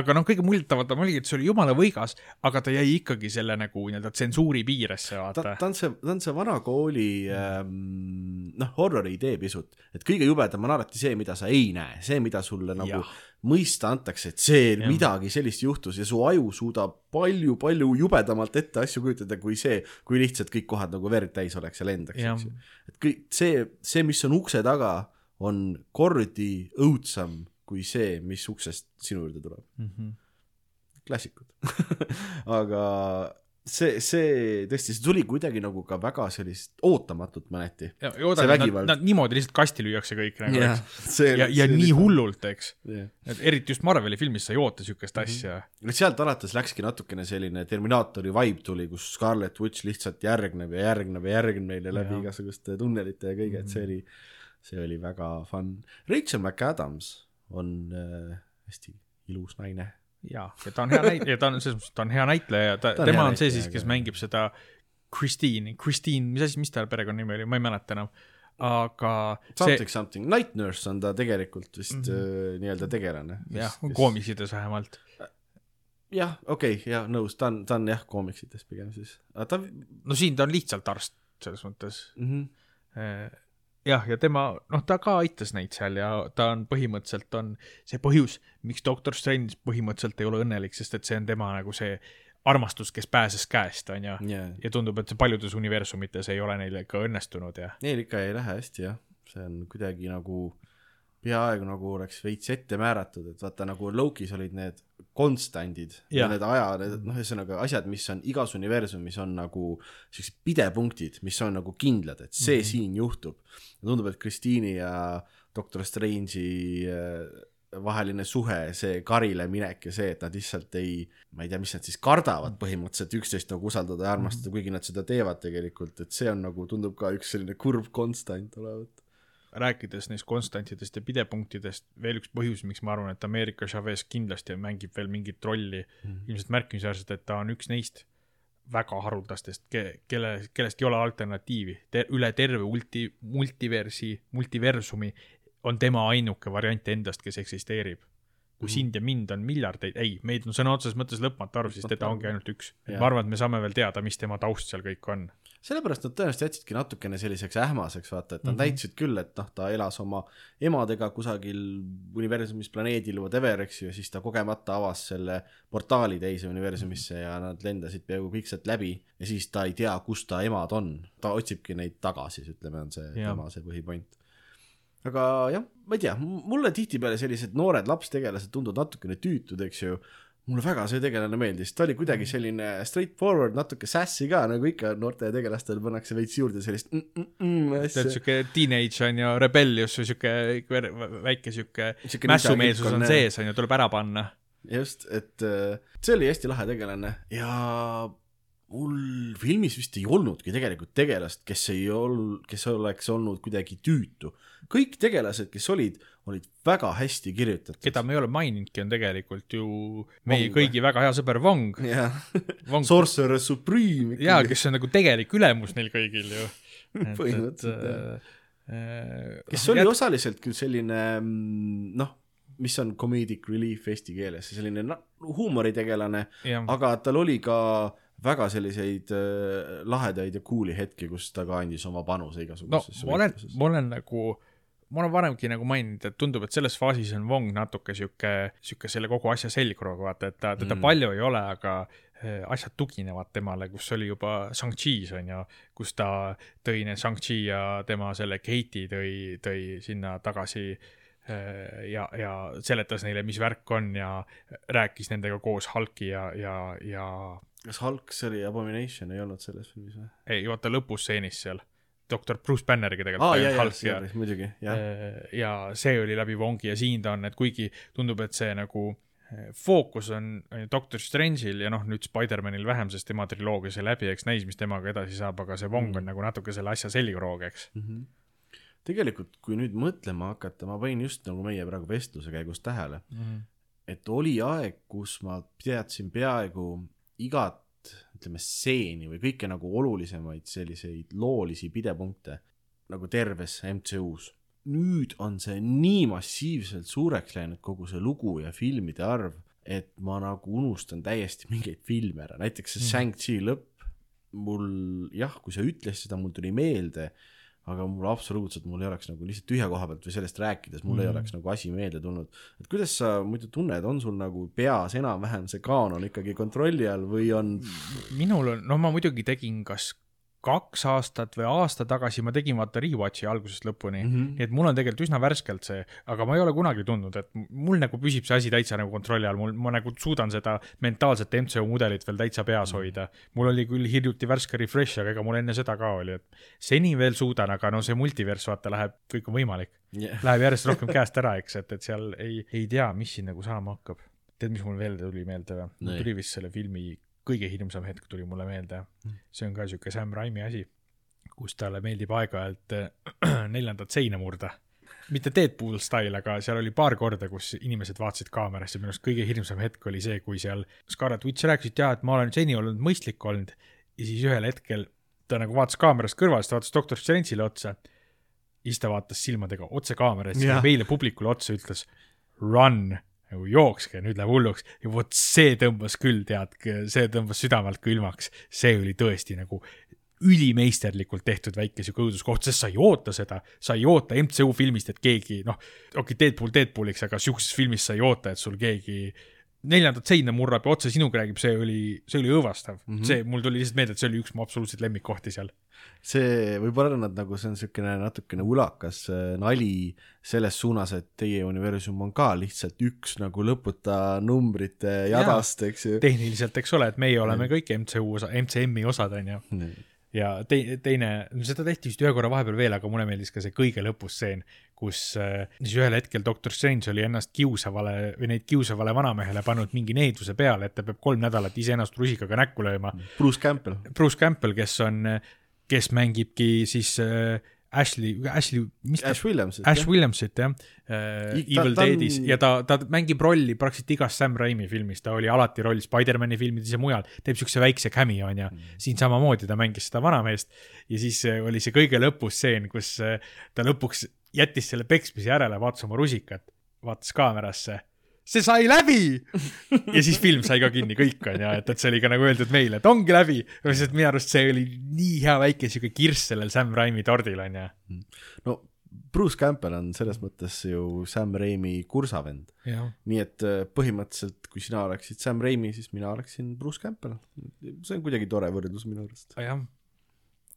Speaker 4: aga noh, kõige muljetavam oligi, et see oli jumala võigas, aga ta jäi ikkagi selle nagu nii-öelda tsensuuri piiresse,
Speaker 3: ta,
Speaker 4: vaata.
Speaker 3: ta on see, ta on see vana kooli ähm, noh, horrori idee pisut, et kõige jubedam on alati see, mida sa ei näe, see, mida sulle nagu
Speaker 4: Jah.
Speaker 3: Mõista antakse, et see
Speaker 4: Jah.
Speaker 3: midagi sellist juhtus ja su aju suudab palju-palju jubedamalt ette asju kujutada kui see, kui lihtsalt kõik kohad nagu verd täis oleks ja lendaks, eks ju. et kõik see, see, mis on ukse taga, on kordi õudsam kui see, mis uksest sinu juurde tuleb.
Speaker 4: Mhm.
Speaker 3: klassikud aga see, see tõesti, see tuli kuidagi nagu ka väga sellist ootamatut mõneti.
Speaker 4: ja ja nad, nad niimoodi lihtsalt kasti lüüakse kõik nagu, eks.
Speaker 3: see
Speaker 4: ja, ja nii. hullult, eks.
Speaker 3: jah,
Speaker 4: et eriti just Marveli filmis sa ei oota siukest asja.
Speaker 3: et sealt alates läkski natukene selline Terminaatori vibe tuli, kus Scarlet Witch lihtsalt järgneb ja järgneb ja järgneb neile läbi
Speaker 4: Jah.
Speaker 3: igasuguste tunnelite ja kõige, et see oli, see oli väga fun. Rachel McAdams on äh, hästi ilus naine.
Speaker 4: ja, ja ta on hea näit-, ja ta on selles mõttes, ta on hea näitleja ja ta,
Speaker 3: Ta
Speaker 4: tema on see
Speaker 3: näitleja,
Speaker 4: siis, kes mängib seda Christine, Christine, mis asi, mis ta perekonnanimi oli, ma ei mäleta enam. aga see,
Speaker 3: Something something, Night Nurse on ta tegelikult vist mm -hmm. nii-öelda tegelane.
Speaker 4: jah, koomiksides vähemalt.
Speaker 3: jah, okei okay,, jah, nõus, ta on, ta on jah, koomiksites pigem siis, aga ta
Speaker 4: no siin ta on lihtsalt arst, selles mõttes.
Speaker 3: mm. -hmm.
Speaker 4: jah, ja tema, noh, ta ka aitas neid seal ja ta on põhimõtteliselt on see põhjus, miks Doctor Strange põhimõtteliselt ei ole õnnelik, sest et see on tema nagu see armastus, kes pääses käest, on ju.
Speaker 3: Yeah.
Speaker 4: ja tundub, et see paljudes universumites ei ole neil ikka õnnestunud ja
Speaker 3: Neil ikka ei lähe hästi jah, see on kuidagi nagu peaaegu nagu oleks veits ette määratud, et vaata nagu Lokis olid need konstandid ja, ja need aja, need noh, ühesõnaga asjad, mis on igas universumis on nagu siuksed pidepunktid, mis on nagu kindlad, et see mm -hmm. siin juhtub. tundub, et Kristiini ja Doctor Strange'i äh, vaheline suhe, see karile minek ja see, et nad lihtsalt ei, ma ei tea, mis nad siis kardavad põhimõtteliselt üksteist nagu usaldada ja armastada, kuigi nad seda teevad tegelikult, et see on nagu, tundub ka üks selline kurb konstant olevat.
Speaker 4: Rääkides neist konstantidest ja pidepunktidest, veel üks põhjus, miks ma arvan, et Ameerika Chavez kindlasti mängib veel mingit rolli mm, ilmselt märkimisväärselt, et ta on üks neist väga haruldastest ke-, kelle, kellest ei ole alternatiivi Te,. üle terve multi, multiversi, multiversumi on tema ainuke variant endast, kes eksisteerib. kui
Speaker 3: Mhm.
Speaker 4: sind ja mind on miljardeid, ei, meid on sõna otseses mõttes lõpmatu arv, siis teda ongi ainult üks. Ma arvan, et me saame veel teada, mis tema taust seal kõik on.
Speaker 3: Sellepärast nad tõenäoliselt jätsidki natukene selliseks ähmaseks, vaata, et nad mm. -hmm. näitasid küll, et noh, ta elas oma emadega kusagil universumis planeedil whatever, eks ju, ja siis ta kogemata avas selle portaali teise universumisse ja nad lendasid peaaegu kõik sealt läbi ja siis ta ei tea, kus ta emad on. ta otsibki neid tagasi, ütleme, on see
Speaker 4: Jah.
Speaker 3: tema see põhipoint. aga jah, ma ei tea, mulle tihtipeale sellised noored lapstegelased tunduvad natukene tüütud, eks ju mulle väga see tegelane meeldis, ta oli kuidagi selline straightforward, natuke sassy ka, nagu ikka noorte tegelastel pannakse veits juurde sellist mm, mm, mm, asja.
Speaker 4: siuke teenage on ju, rebellius või siuke väike siuke
Speaker 3: Siuke
Speaker 4: mässumeelsus on sees on ju, tuleb ära panna.
Speaker 3: just, et äh, see oli hästi lahe tegelane ja mul filmis vist ei olnudki tegelikult tegelast, kes ei ol-, kes oleks olnud kuidagi tüütu. kõik tegelased, kes olid, olid väga hästi kirjutatud.
Speaker 4: keda me ei ole maininudki, on tegelikult ju meie
Speaker 3: Vong
Speaker 4: kõigi väga hea sõber Vong. Vong,
Speaker 3: Sorcerer Supreme
Speaker 4: jaa, kes on nagu tegelik ülemus neil kõigil ju.
Speaker 3: Põhimõtteliselt, jah.
Speaker 4: jah.
Speaker 3: kes oli osaliselt küll selline mm, noh, mis on comedic relief eesti keeles, selline no, huumoritegelane, aga tal oli ka väga selliseid äh, lahedaid ja cool'i hetki, kus ta ka andis oma panuse
Speaker 4: no
Speaker 3: igasugusesse
Speaker 4: ma olen, ma olen nagu, ma olen varemgi nagu maininud, et tundub, et selles faasis on Wong natuke sihuke, sihuke selle kogu asja selgroog, vaata, et ta, teda
Speaker 3: Mm.
Speaker 4: palju ei ole, aga eh, asjad tuginevad temale, kus oli juba Shang-Chi's on ju, kus ta tõi need Shang-Chi ja tema selle Kate'i tõi, tõi sinna tagasi eh, ja, ja seletas neile, mis värk on ja rääkis nendega koos Hulki ja, ja, ja
Speaker 3: kas Hulk, see oli Abomination, ei olnud selles filmis või?
Speaker 4: ei, vaata lõpustseenis seal, doktor Bruce Banneriga tegelikult
Speaker 3: ah,, jaa,
Speaker 4: Hulk ja
Speaker 3: jaa, muidugi, jah.
Speaker 4: Äh, ja see oli läbi Wongi ja siin ta on, et kuigi tundub, et see nagu äh, fookus on Doctor Strange'il ja noh, nüüd Spider-manil vähem, sest tema triloogia sai läbi, eks näis, mis temaga edasi saab, aga see Wong on nagu natuke selle asja selgroog, eks.
Speaker 3: Mhm. tegelikult, kui nüüd mõtlema hakata, ma panin just nagu meie praegu vestluse käigus tähele, et oli aeg, kus ma teadsin peaaegu igat, ütleme, stseeni või kõike nagu olulisemaid selliseid loolisi pidepunkte nagu terves MCU-s. nüüd on see nii massiivselt suureks läinud, kogu see lugu ja filmide arv, et ma nagu unustan täiesti mingeid filme ära, näiteks see
Speaker 4: Mhm.
Speaker 3: Shang-Chi lõpp, mul jah, kui sa ütlesid seda, mul tuli meelde, aga mul absoluutselt, mul ei oleks nagu lihtsalt tühja koha pealt või sellest rääkides, mul mm. ei
Speaker 4: Mhm.
Speaker 3: oleks nagu asi meelde tulnud. et kuidas sa muidu tunned, on sul nagu peas enam-vähem see kaanon ikkagi kontrolli all või on
Speaker 4: minul on, no ma muidugi tegin kas kaks aastat või aasta tagasi ma tegin vaata rewatch'i algusest lõpuni mm. -hmm. nii et mul on tegelikult üsna värskelt see, aga ma ei ole kunagi tundnud, et mul nagu püsib see asi täitsa nagu kontrolli all, mul, ma nagu suudan seda mentaalset MCU mudelit veel täitsa peas hoida. mul oli küll hiljuti värske refresh, aga ega mul enne seda ka oli, et seni veel suudan, aga no see multivers vaata läheb, kõik on võimalik.
Speaker 3: yeah.
Speaker 4: Läheb järjest rohkem käest ära, eks, et, et seal ei, ei tea, mis siin nagu saama hakkab. tead, mis mul veel tuli meelde või? mul tuli vist selle filmi kõige hirmsam hetk tuli mulle meelde. see on ka sihuke Sam Raimi asi, kus talle meeldib aeg-ajalt äh, neljandat seina murda. mitte Deadpool style, aga seal oli paar korda, kus inimesed vaatasid kaamerasse, minu arust kõige hirmsam hetk oli see, kui seal Scarlet Witch rääkis, et jaa, et ma olen seni olnud mõistlik olnud. Ja siis ühel hetkel ta nagu vaatas kaamerast kõrvale, siis ta vaatas doktor Strange'ile otsa. Ja siis ta vaatas silmadega otse kaamerasse ja meile publikule otsa, ütles run, nagu jookske, nüüd läheb hulluks. Ja vot see tõmbas küll, tead, see tõmbas südamelt külmaks, see oli tõesti nagu ülimeisterlikult tehtud väike sihuke õuduskoht, sest sa ei oota seda, sa ei oota MCU filmist, et keegi noh, okei okay,, Deadpool Deadpooliks, aga sihukeses filmis sa ei oota, et sul keegi neljandat seina murrab ja otse sinuga räägib, see oli, see oli õõvastav mm. -hmm. see, mul tuli lihtsalt meelde, et see oli üks mu absoluutseid lemmikkohti seal.
Speaker 3: see võib-olla nad nagu see on niisugune natukene ulakas äh, nali selles suunas, et teie universum on ka lihtsalt üks nagu lõputa numbrite jadast, eks ju.
Speaker 4: tehniliselt, eks ole, et meie oleme kõik MCU osa, MCM-i osad, on ju. Ja tei-, teine, seda tehti vist ühe korra vahepeal veel, aga mulle meeldis ka see kõige lõpustseen, kus äh, siis ühel hetkel Doctor Strange oli ennast kiusavale või neid kiusavale vanamehele pannud mingi needuse peale, et ta peab kolm nädalat iseennast rusikaga näkku lööma.
Speaker 3: Bruce Campbell.
Speaker 4: Bruce Campbell, kes on, kes mängibki siis äh, Ashley, Ashley, mis ta
Speaker 3: Ash Williams.
Speaker 4: Ash Williamsit jah äh,, Evil Deadis ja ta, ta mängib rolli praktiliselt igas Sam Raimi filmis, ta oli alati roll Spider-man'i filmides ja mujal, teeb siukse väikse cameo onju mm.. siin samamoodi ta mängis seda vanameest ja siis äh, oli see kõige lõpustseen, kus äh, ta lõpuks jättis selle peksmise järele, vaatas oma rusikat, vaatas kaamerasse see sai läbi ja siis film sai ka kinni kõik onju, et, et see oli ka nagu öeldud meile, et ongi läbi, sest minu arust see oli nii hea väike siuke kirss sellel Sam Raimi tordil onju.
Speaker 3: no Bruce Campbell on selles mõttes ju Sam Raimi kursavend. nii et äh, põhimõtteliselt, kui sina oleksid Sam Raimi, siis mina oleksin Bruce Campbell. see on kuidagi tore võrdlus minu arust.
Speaker 4: jah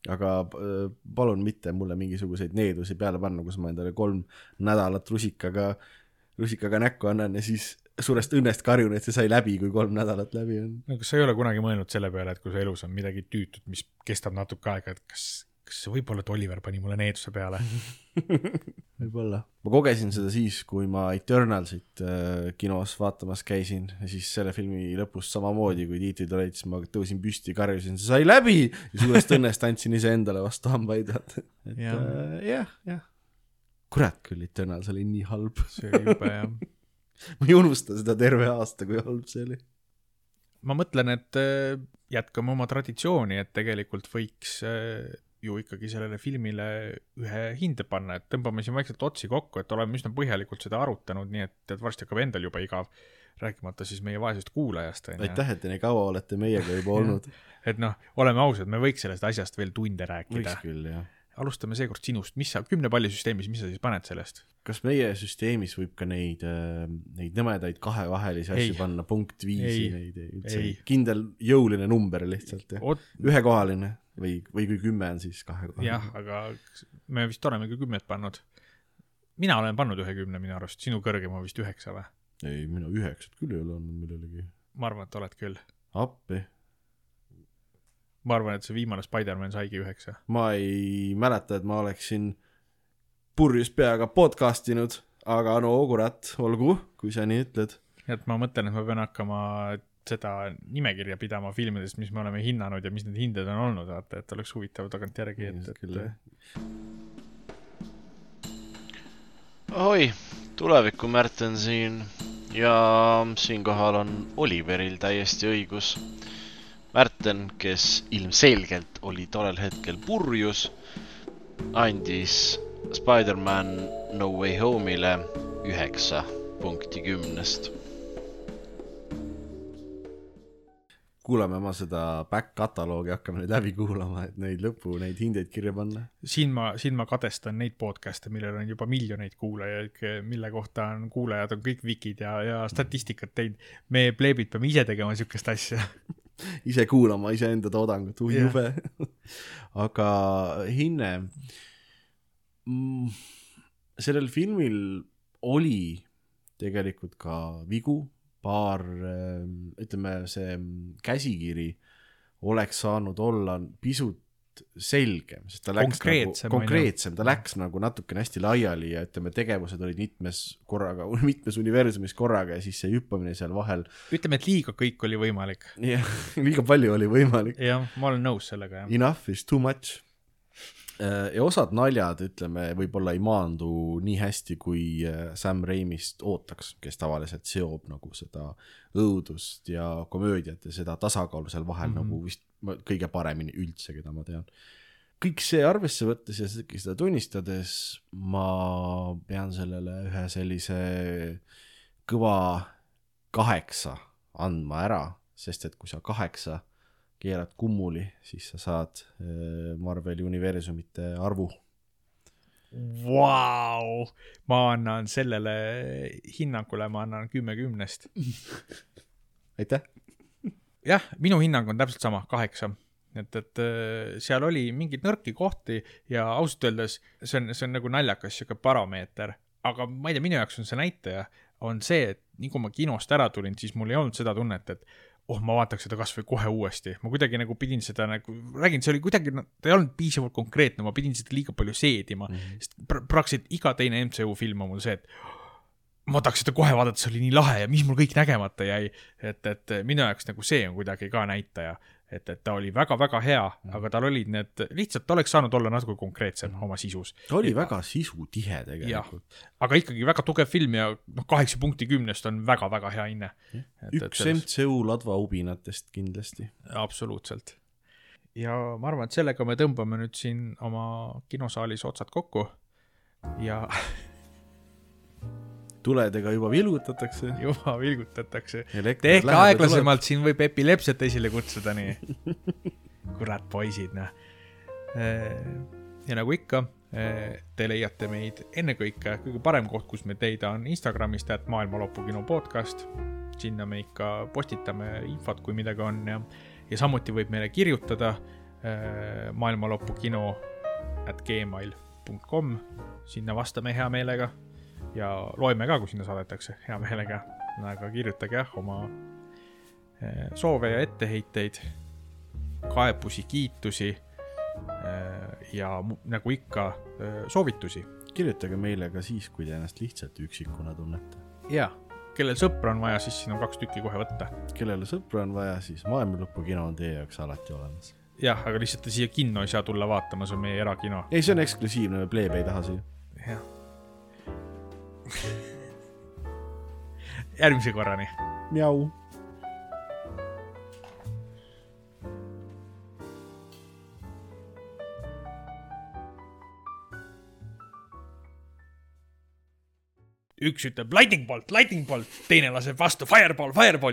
Speaker 3: aga äh, palun mitte mulle mingisuguseid needusi peale panna, kus ma endale kolm nädalat rusikaga, rusikaga näkku annan ja siis suurest õnnest karjun, et see sai läbi, kui kolm nädalat läbi on.
Speaker 4: no kas sa ei ole kunagi mõelnud selle peale, et kui su elus on midagi tüütut, mis kestab natuke aega, et kas kas võib-olla, et Oliver pani mulle needuse peale
Speaker 3: võib-olla. ma kogesin seda siis, kui ma Eternalsit äh, kinos vaatamas käisin ja siis selle filmi lõpus samamoodi, kui tiitrid olid, siis ma tõusin püsti, karjusin, see sai läbi ja suurest õnnest andsin iseendale vastu hambaid, et
Speaker 4: Jah.
Speaker 3: äh, jah, jah. Kurat küll, Eternals oli nii halb
Speaker 4: see oli jube jah
Speaker 3: ma ei unusta seda terve aasta, kui halb see oli.
Speaker 4: ma mõtlen, et äh, jätkame oma traditsiooni, et tegelikult võiks äh, ju ikkagi sellele filmile ühe hinde panna, et tõmbame siin vaikselt otsi kokku, et oleme üsna põhjalikult seda arutanud, nii et, et varsti hakkab endal juba igav, rääkimata siis meie vaesest kuulajast,
Speaker 3: aitäh, et te nii kaua olete meiega juba olnud.
Speaker 4: et noh, oleme ausad, me võiks sellest asjast veel tunde rääkida
Speaker 3: võiks. küll, jah.
Speaker 4: Alustame seekord sinust, mis sa, kümne palli süsteemis, mis sa siis paned sellest?
Speaker 3: kas meie süsteemis võib ka neid, neid nõmedaid kahevahelisi
Speaker 4: Ei.
Speaker 3: asju panna, punkt viisi
Speaker 4: Ei.
Speaker 3: neid üldse
Speaker 4: Ei.,
Speaker 3: kindel jõuline number lihtsalt jah,
Speaker 4: Ot-,
Speaker 3: ühekohaline või, või kui kümme on siis kahekohaline.
Speaker 4: jah, aga me vist oleme ka kümmet pannud. mina olen pannud ühe kümne minu arust, sinu kõrgem on vist üheksa või?
Speaker 3: ei, mina üheksat küll ei ole andnud millelegi.
Speaker 4: ma arvan, et oled küll.
Speaker 3: appi,
Speaker 4: ma arvan, et see viimane Spider-man saigi üheksa.
Speaker 3: ma ei mäleta, et ma oleksin purjus peaga podcast inud, aga no kurat, olgu, kui sa nii ütled.
Speaker 4: et ma mõtlen, et ma pean hakkama seda nimekirja pidama filmidest, mis me oleme hinnanud ja mis need hinded on olnud, vaata, et oleks huvitav tagantjärgi, et,
Speaker 3: küll
Speaker 4: et
Speaker 5: ahoi, tuleviku Märten siin ja siinkohal on Oliveril täiesti õigus. Märten, kes ilmselgelt oli tollel hetkel purjus, andis Spider-man No Way Home'ile üheksa punkti kümnest.
Speaker 3: kuulame oma seda back kataloogi, hakkame nüüd läbi kuulama, et neid lõpu, neid hindeid kirja panna.
Speaker 4: siin ma, siin ma kadestan neid podcast'e, millel on juba miljoneid kuulajaid, mille kohta on kuulajad on kõik vikid ja, ja statistikat teinud. me pleebid peame ise tegema siukest asja.
Speaker 3: ise kuulama iseenda toodangut, oi
Speaker 4: Jah.
Speaker 3: jube. aga hinne mm,, sellel filmil oli tegelikult ka vigu, paar, ütleme, see käsikiri oleks saanud olla pisut selgem, sest ta läks
Speaker 4: Konkreetsem,
Speaker 3: nagu
Speaker 4: on ju.
Speaker 3: konkreetsem, ta läks nagu natukene hästi laiali ja ütleme, tegevused olid mitmes korraga, mitmes universumis korraga ja siis see hüppamine seal vahel,
Speaker 4: ütleme, et liiga kõik oli võimalik.
Speaker 3: jah, liiga palju oli võimalik.
Speaker 4: jah, ma olen nõus sellega, jah.
Speaker 3: Enough is too much. Ja osad naljad, ütleme, võib-olla ei maandu nii hästi, kui äh, Sam Raimist ootaks, kes tavaliselt seob nagu seda õudust ja komöödiat ja seda tasakaalu seal vahel mm. -hmm. nagu vist kõige paremini üldse, keda ma tean. kõik see arvesse võttes ja seda tunnistades, ma pean sellele ühe sellise kõva kaheksa andma ära, sest et kui sa kaheksa keerad kummuli, siis sa saad äh, Marveli universumite arvu.
Speaker 4: Vau, ma annan sellele hinnangule, ma annan kümme kümnest.
Speaker 3: aitäh.
Speaker 4: jah, minu hinnang on täpselt sama, kaheksa. et, et äh, seal oli mingeid nõrki kohti ja ausalt öeldes see on, see on nagu naljakas sihuke baromeeter, aga ma ei tea, minu jaoks on see näitaja, on see, et nii kui ma kinost ära tulin, siis mul ei olnud seda tunnet, et oh, ma vaataks seda kasvõi kohe uuesti, ma kuidagi nagu pidin seda nagu, räägin, see oli kuidagi, ta ei olnud piisavalt konkreetne, ma pidin seda liiga palju seedima mm, -hmm. sest pra- praktiliselt iga teine MCU film on mul see, et ma tahaks seda kohe vaadata, see oli nii lahe ja mis mul kõik nägemata jäi. et, et minu jaoks nagu see on kuidagi ka näitaja, et, et ta oli väga-väga hea, aga tal olid need, lihtsalt ta oleks saanud olla natuke konkreetsem oma sisus.
Speaker 3: ta oli väga sisutihe tegelikult.
Speaker 4: aga ikkagi väga tugev film ja noh, kaheksa punkti kümnest on väga-väga hea hinne.
Speaker 3: üks MCU ladvaubinatest kindlasti.
Speaker 4: absoluutselt. ja ma arvan, et sellega me tõmbame nüüd siin oma kinosaalis otsad kokku ja
Speaker 3: tuledega juba vilgutatakse.
Speaker 4: juba vilgutatakse. tehke aeglasemalt, siin võib epilepsiat esile kutsuda, nii. kurat, poisid, noh. ja nagu ikka, te leiate meid ennekõike, kõige parem koht, kus me leida on Instagramist, et Maailma Lõpu kino podcast. sinna me ikka postitame infot, kui midagi on ja, ja samuti võib meile kirjutada maailma lõpu kino at gmail.com, sinna vastame hea meelega ja loeme ka, kui sinna saadetakse hea meelega, aga kirjutage jah oma eh, soove ja etteheiteid, kaebusi, kiitusi eh, ja nagu ikka äh, soovitusi
Speaker 3: kirjutage meile ka siis, kui te ennast lihtsalt üksikuna tunnete.
Speaker 4: ja kellel sõpra on vaja, siis siin on kaks tükki kohe võtta.
Speaker 3: kellele sõpru on vaja, siis Maailmalõpu kino on teie jaoks alati olemas.
Speaker 4: jah, aga lihtsalt te siia kinno ei saa tulla vaatama, see on meie erakino.
Speaker 3: ei, see on eksklusiivne, me pleebe ei taha siia.
Speaker 4: jah. järgmise korrani.
Speaker 3: Mjau.
Speaker 4: üks ütleb lightning bolt, lightning bolt, teine laseb vastu fireball, fireball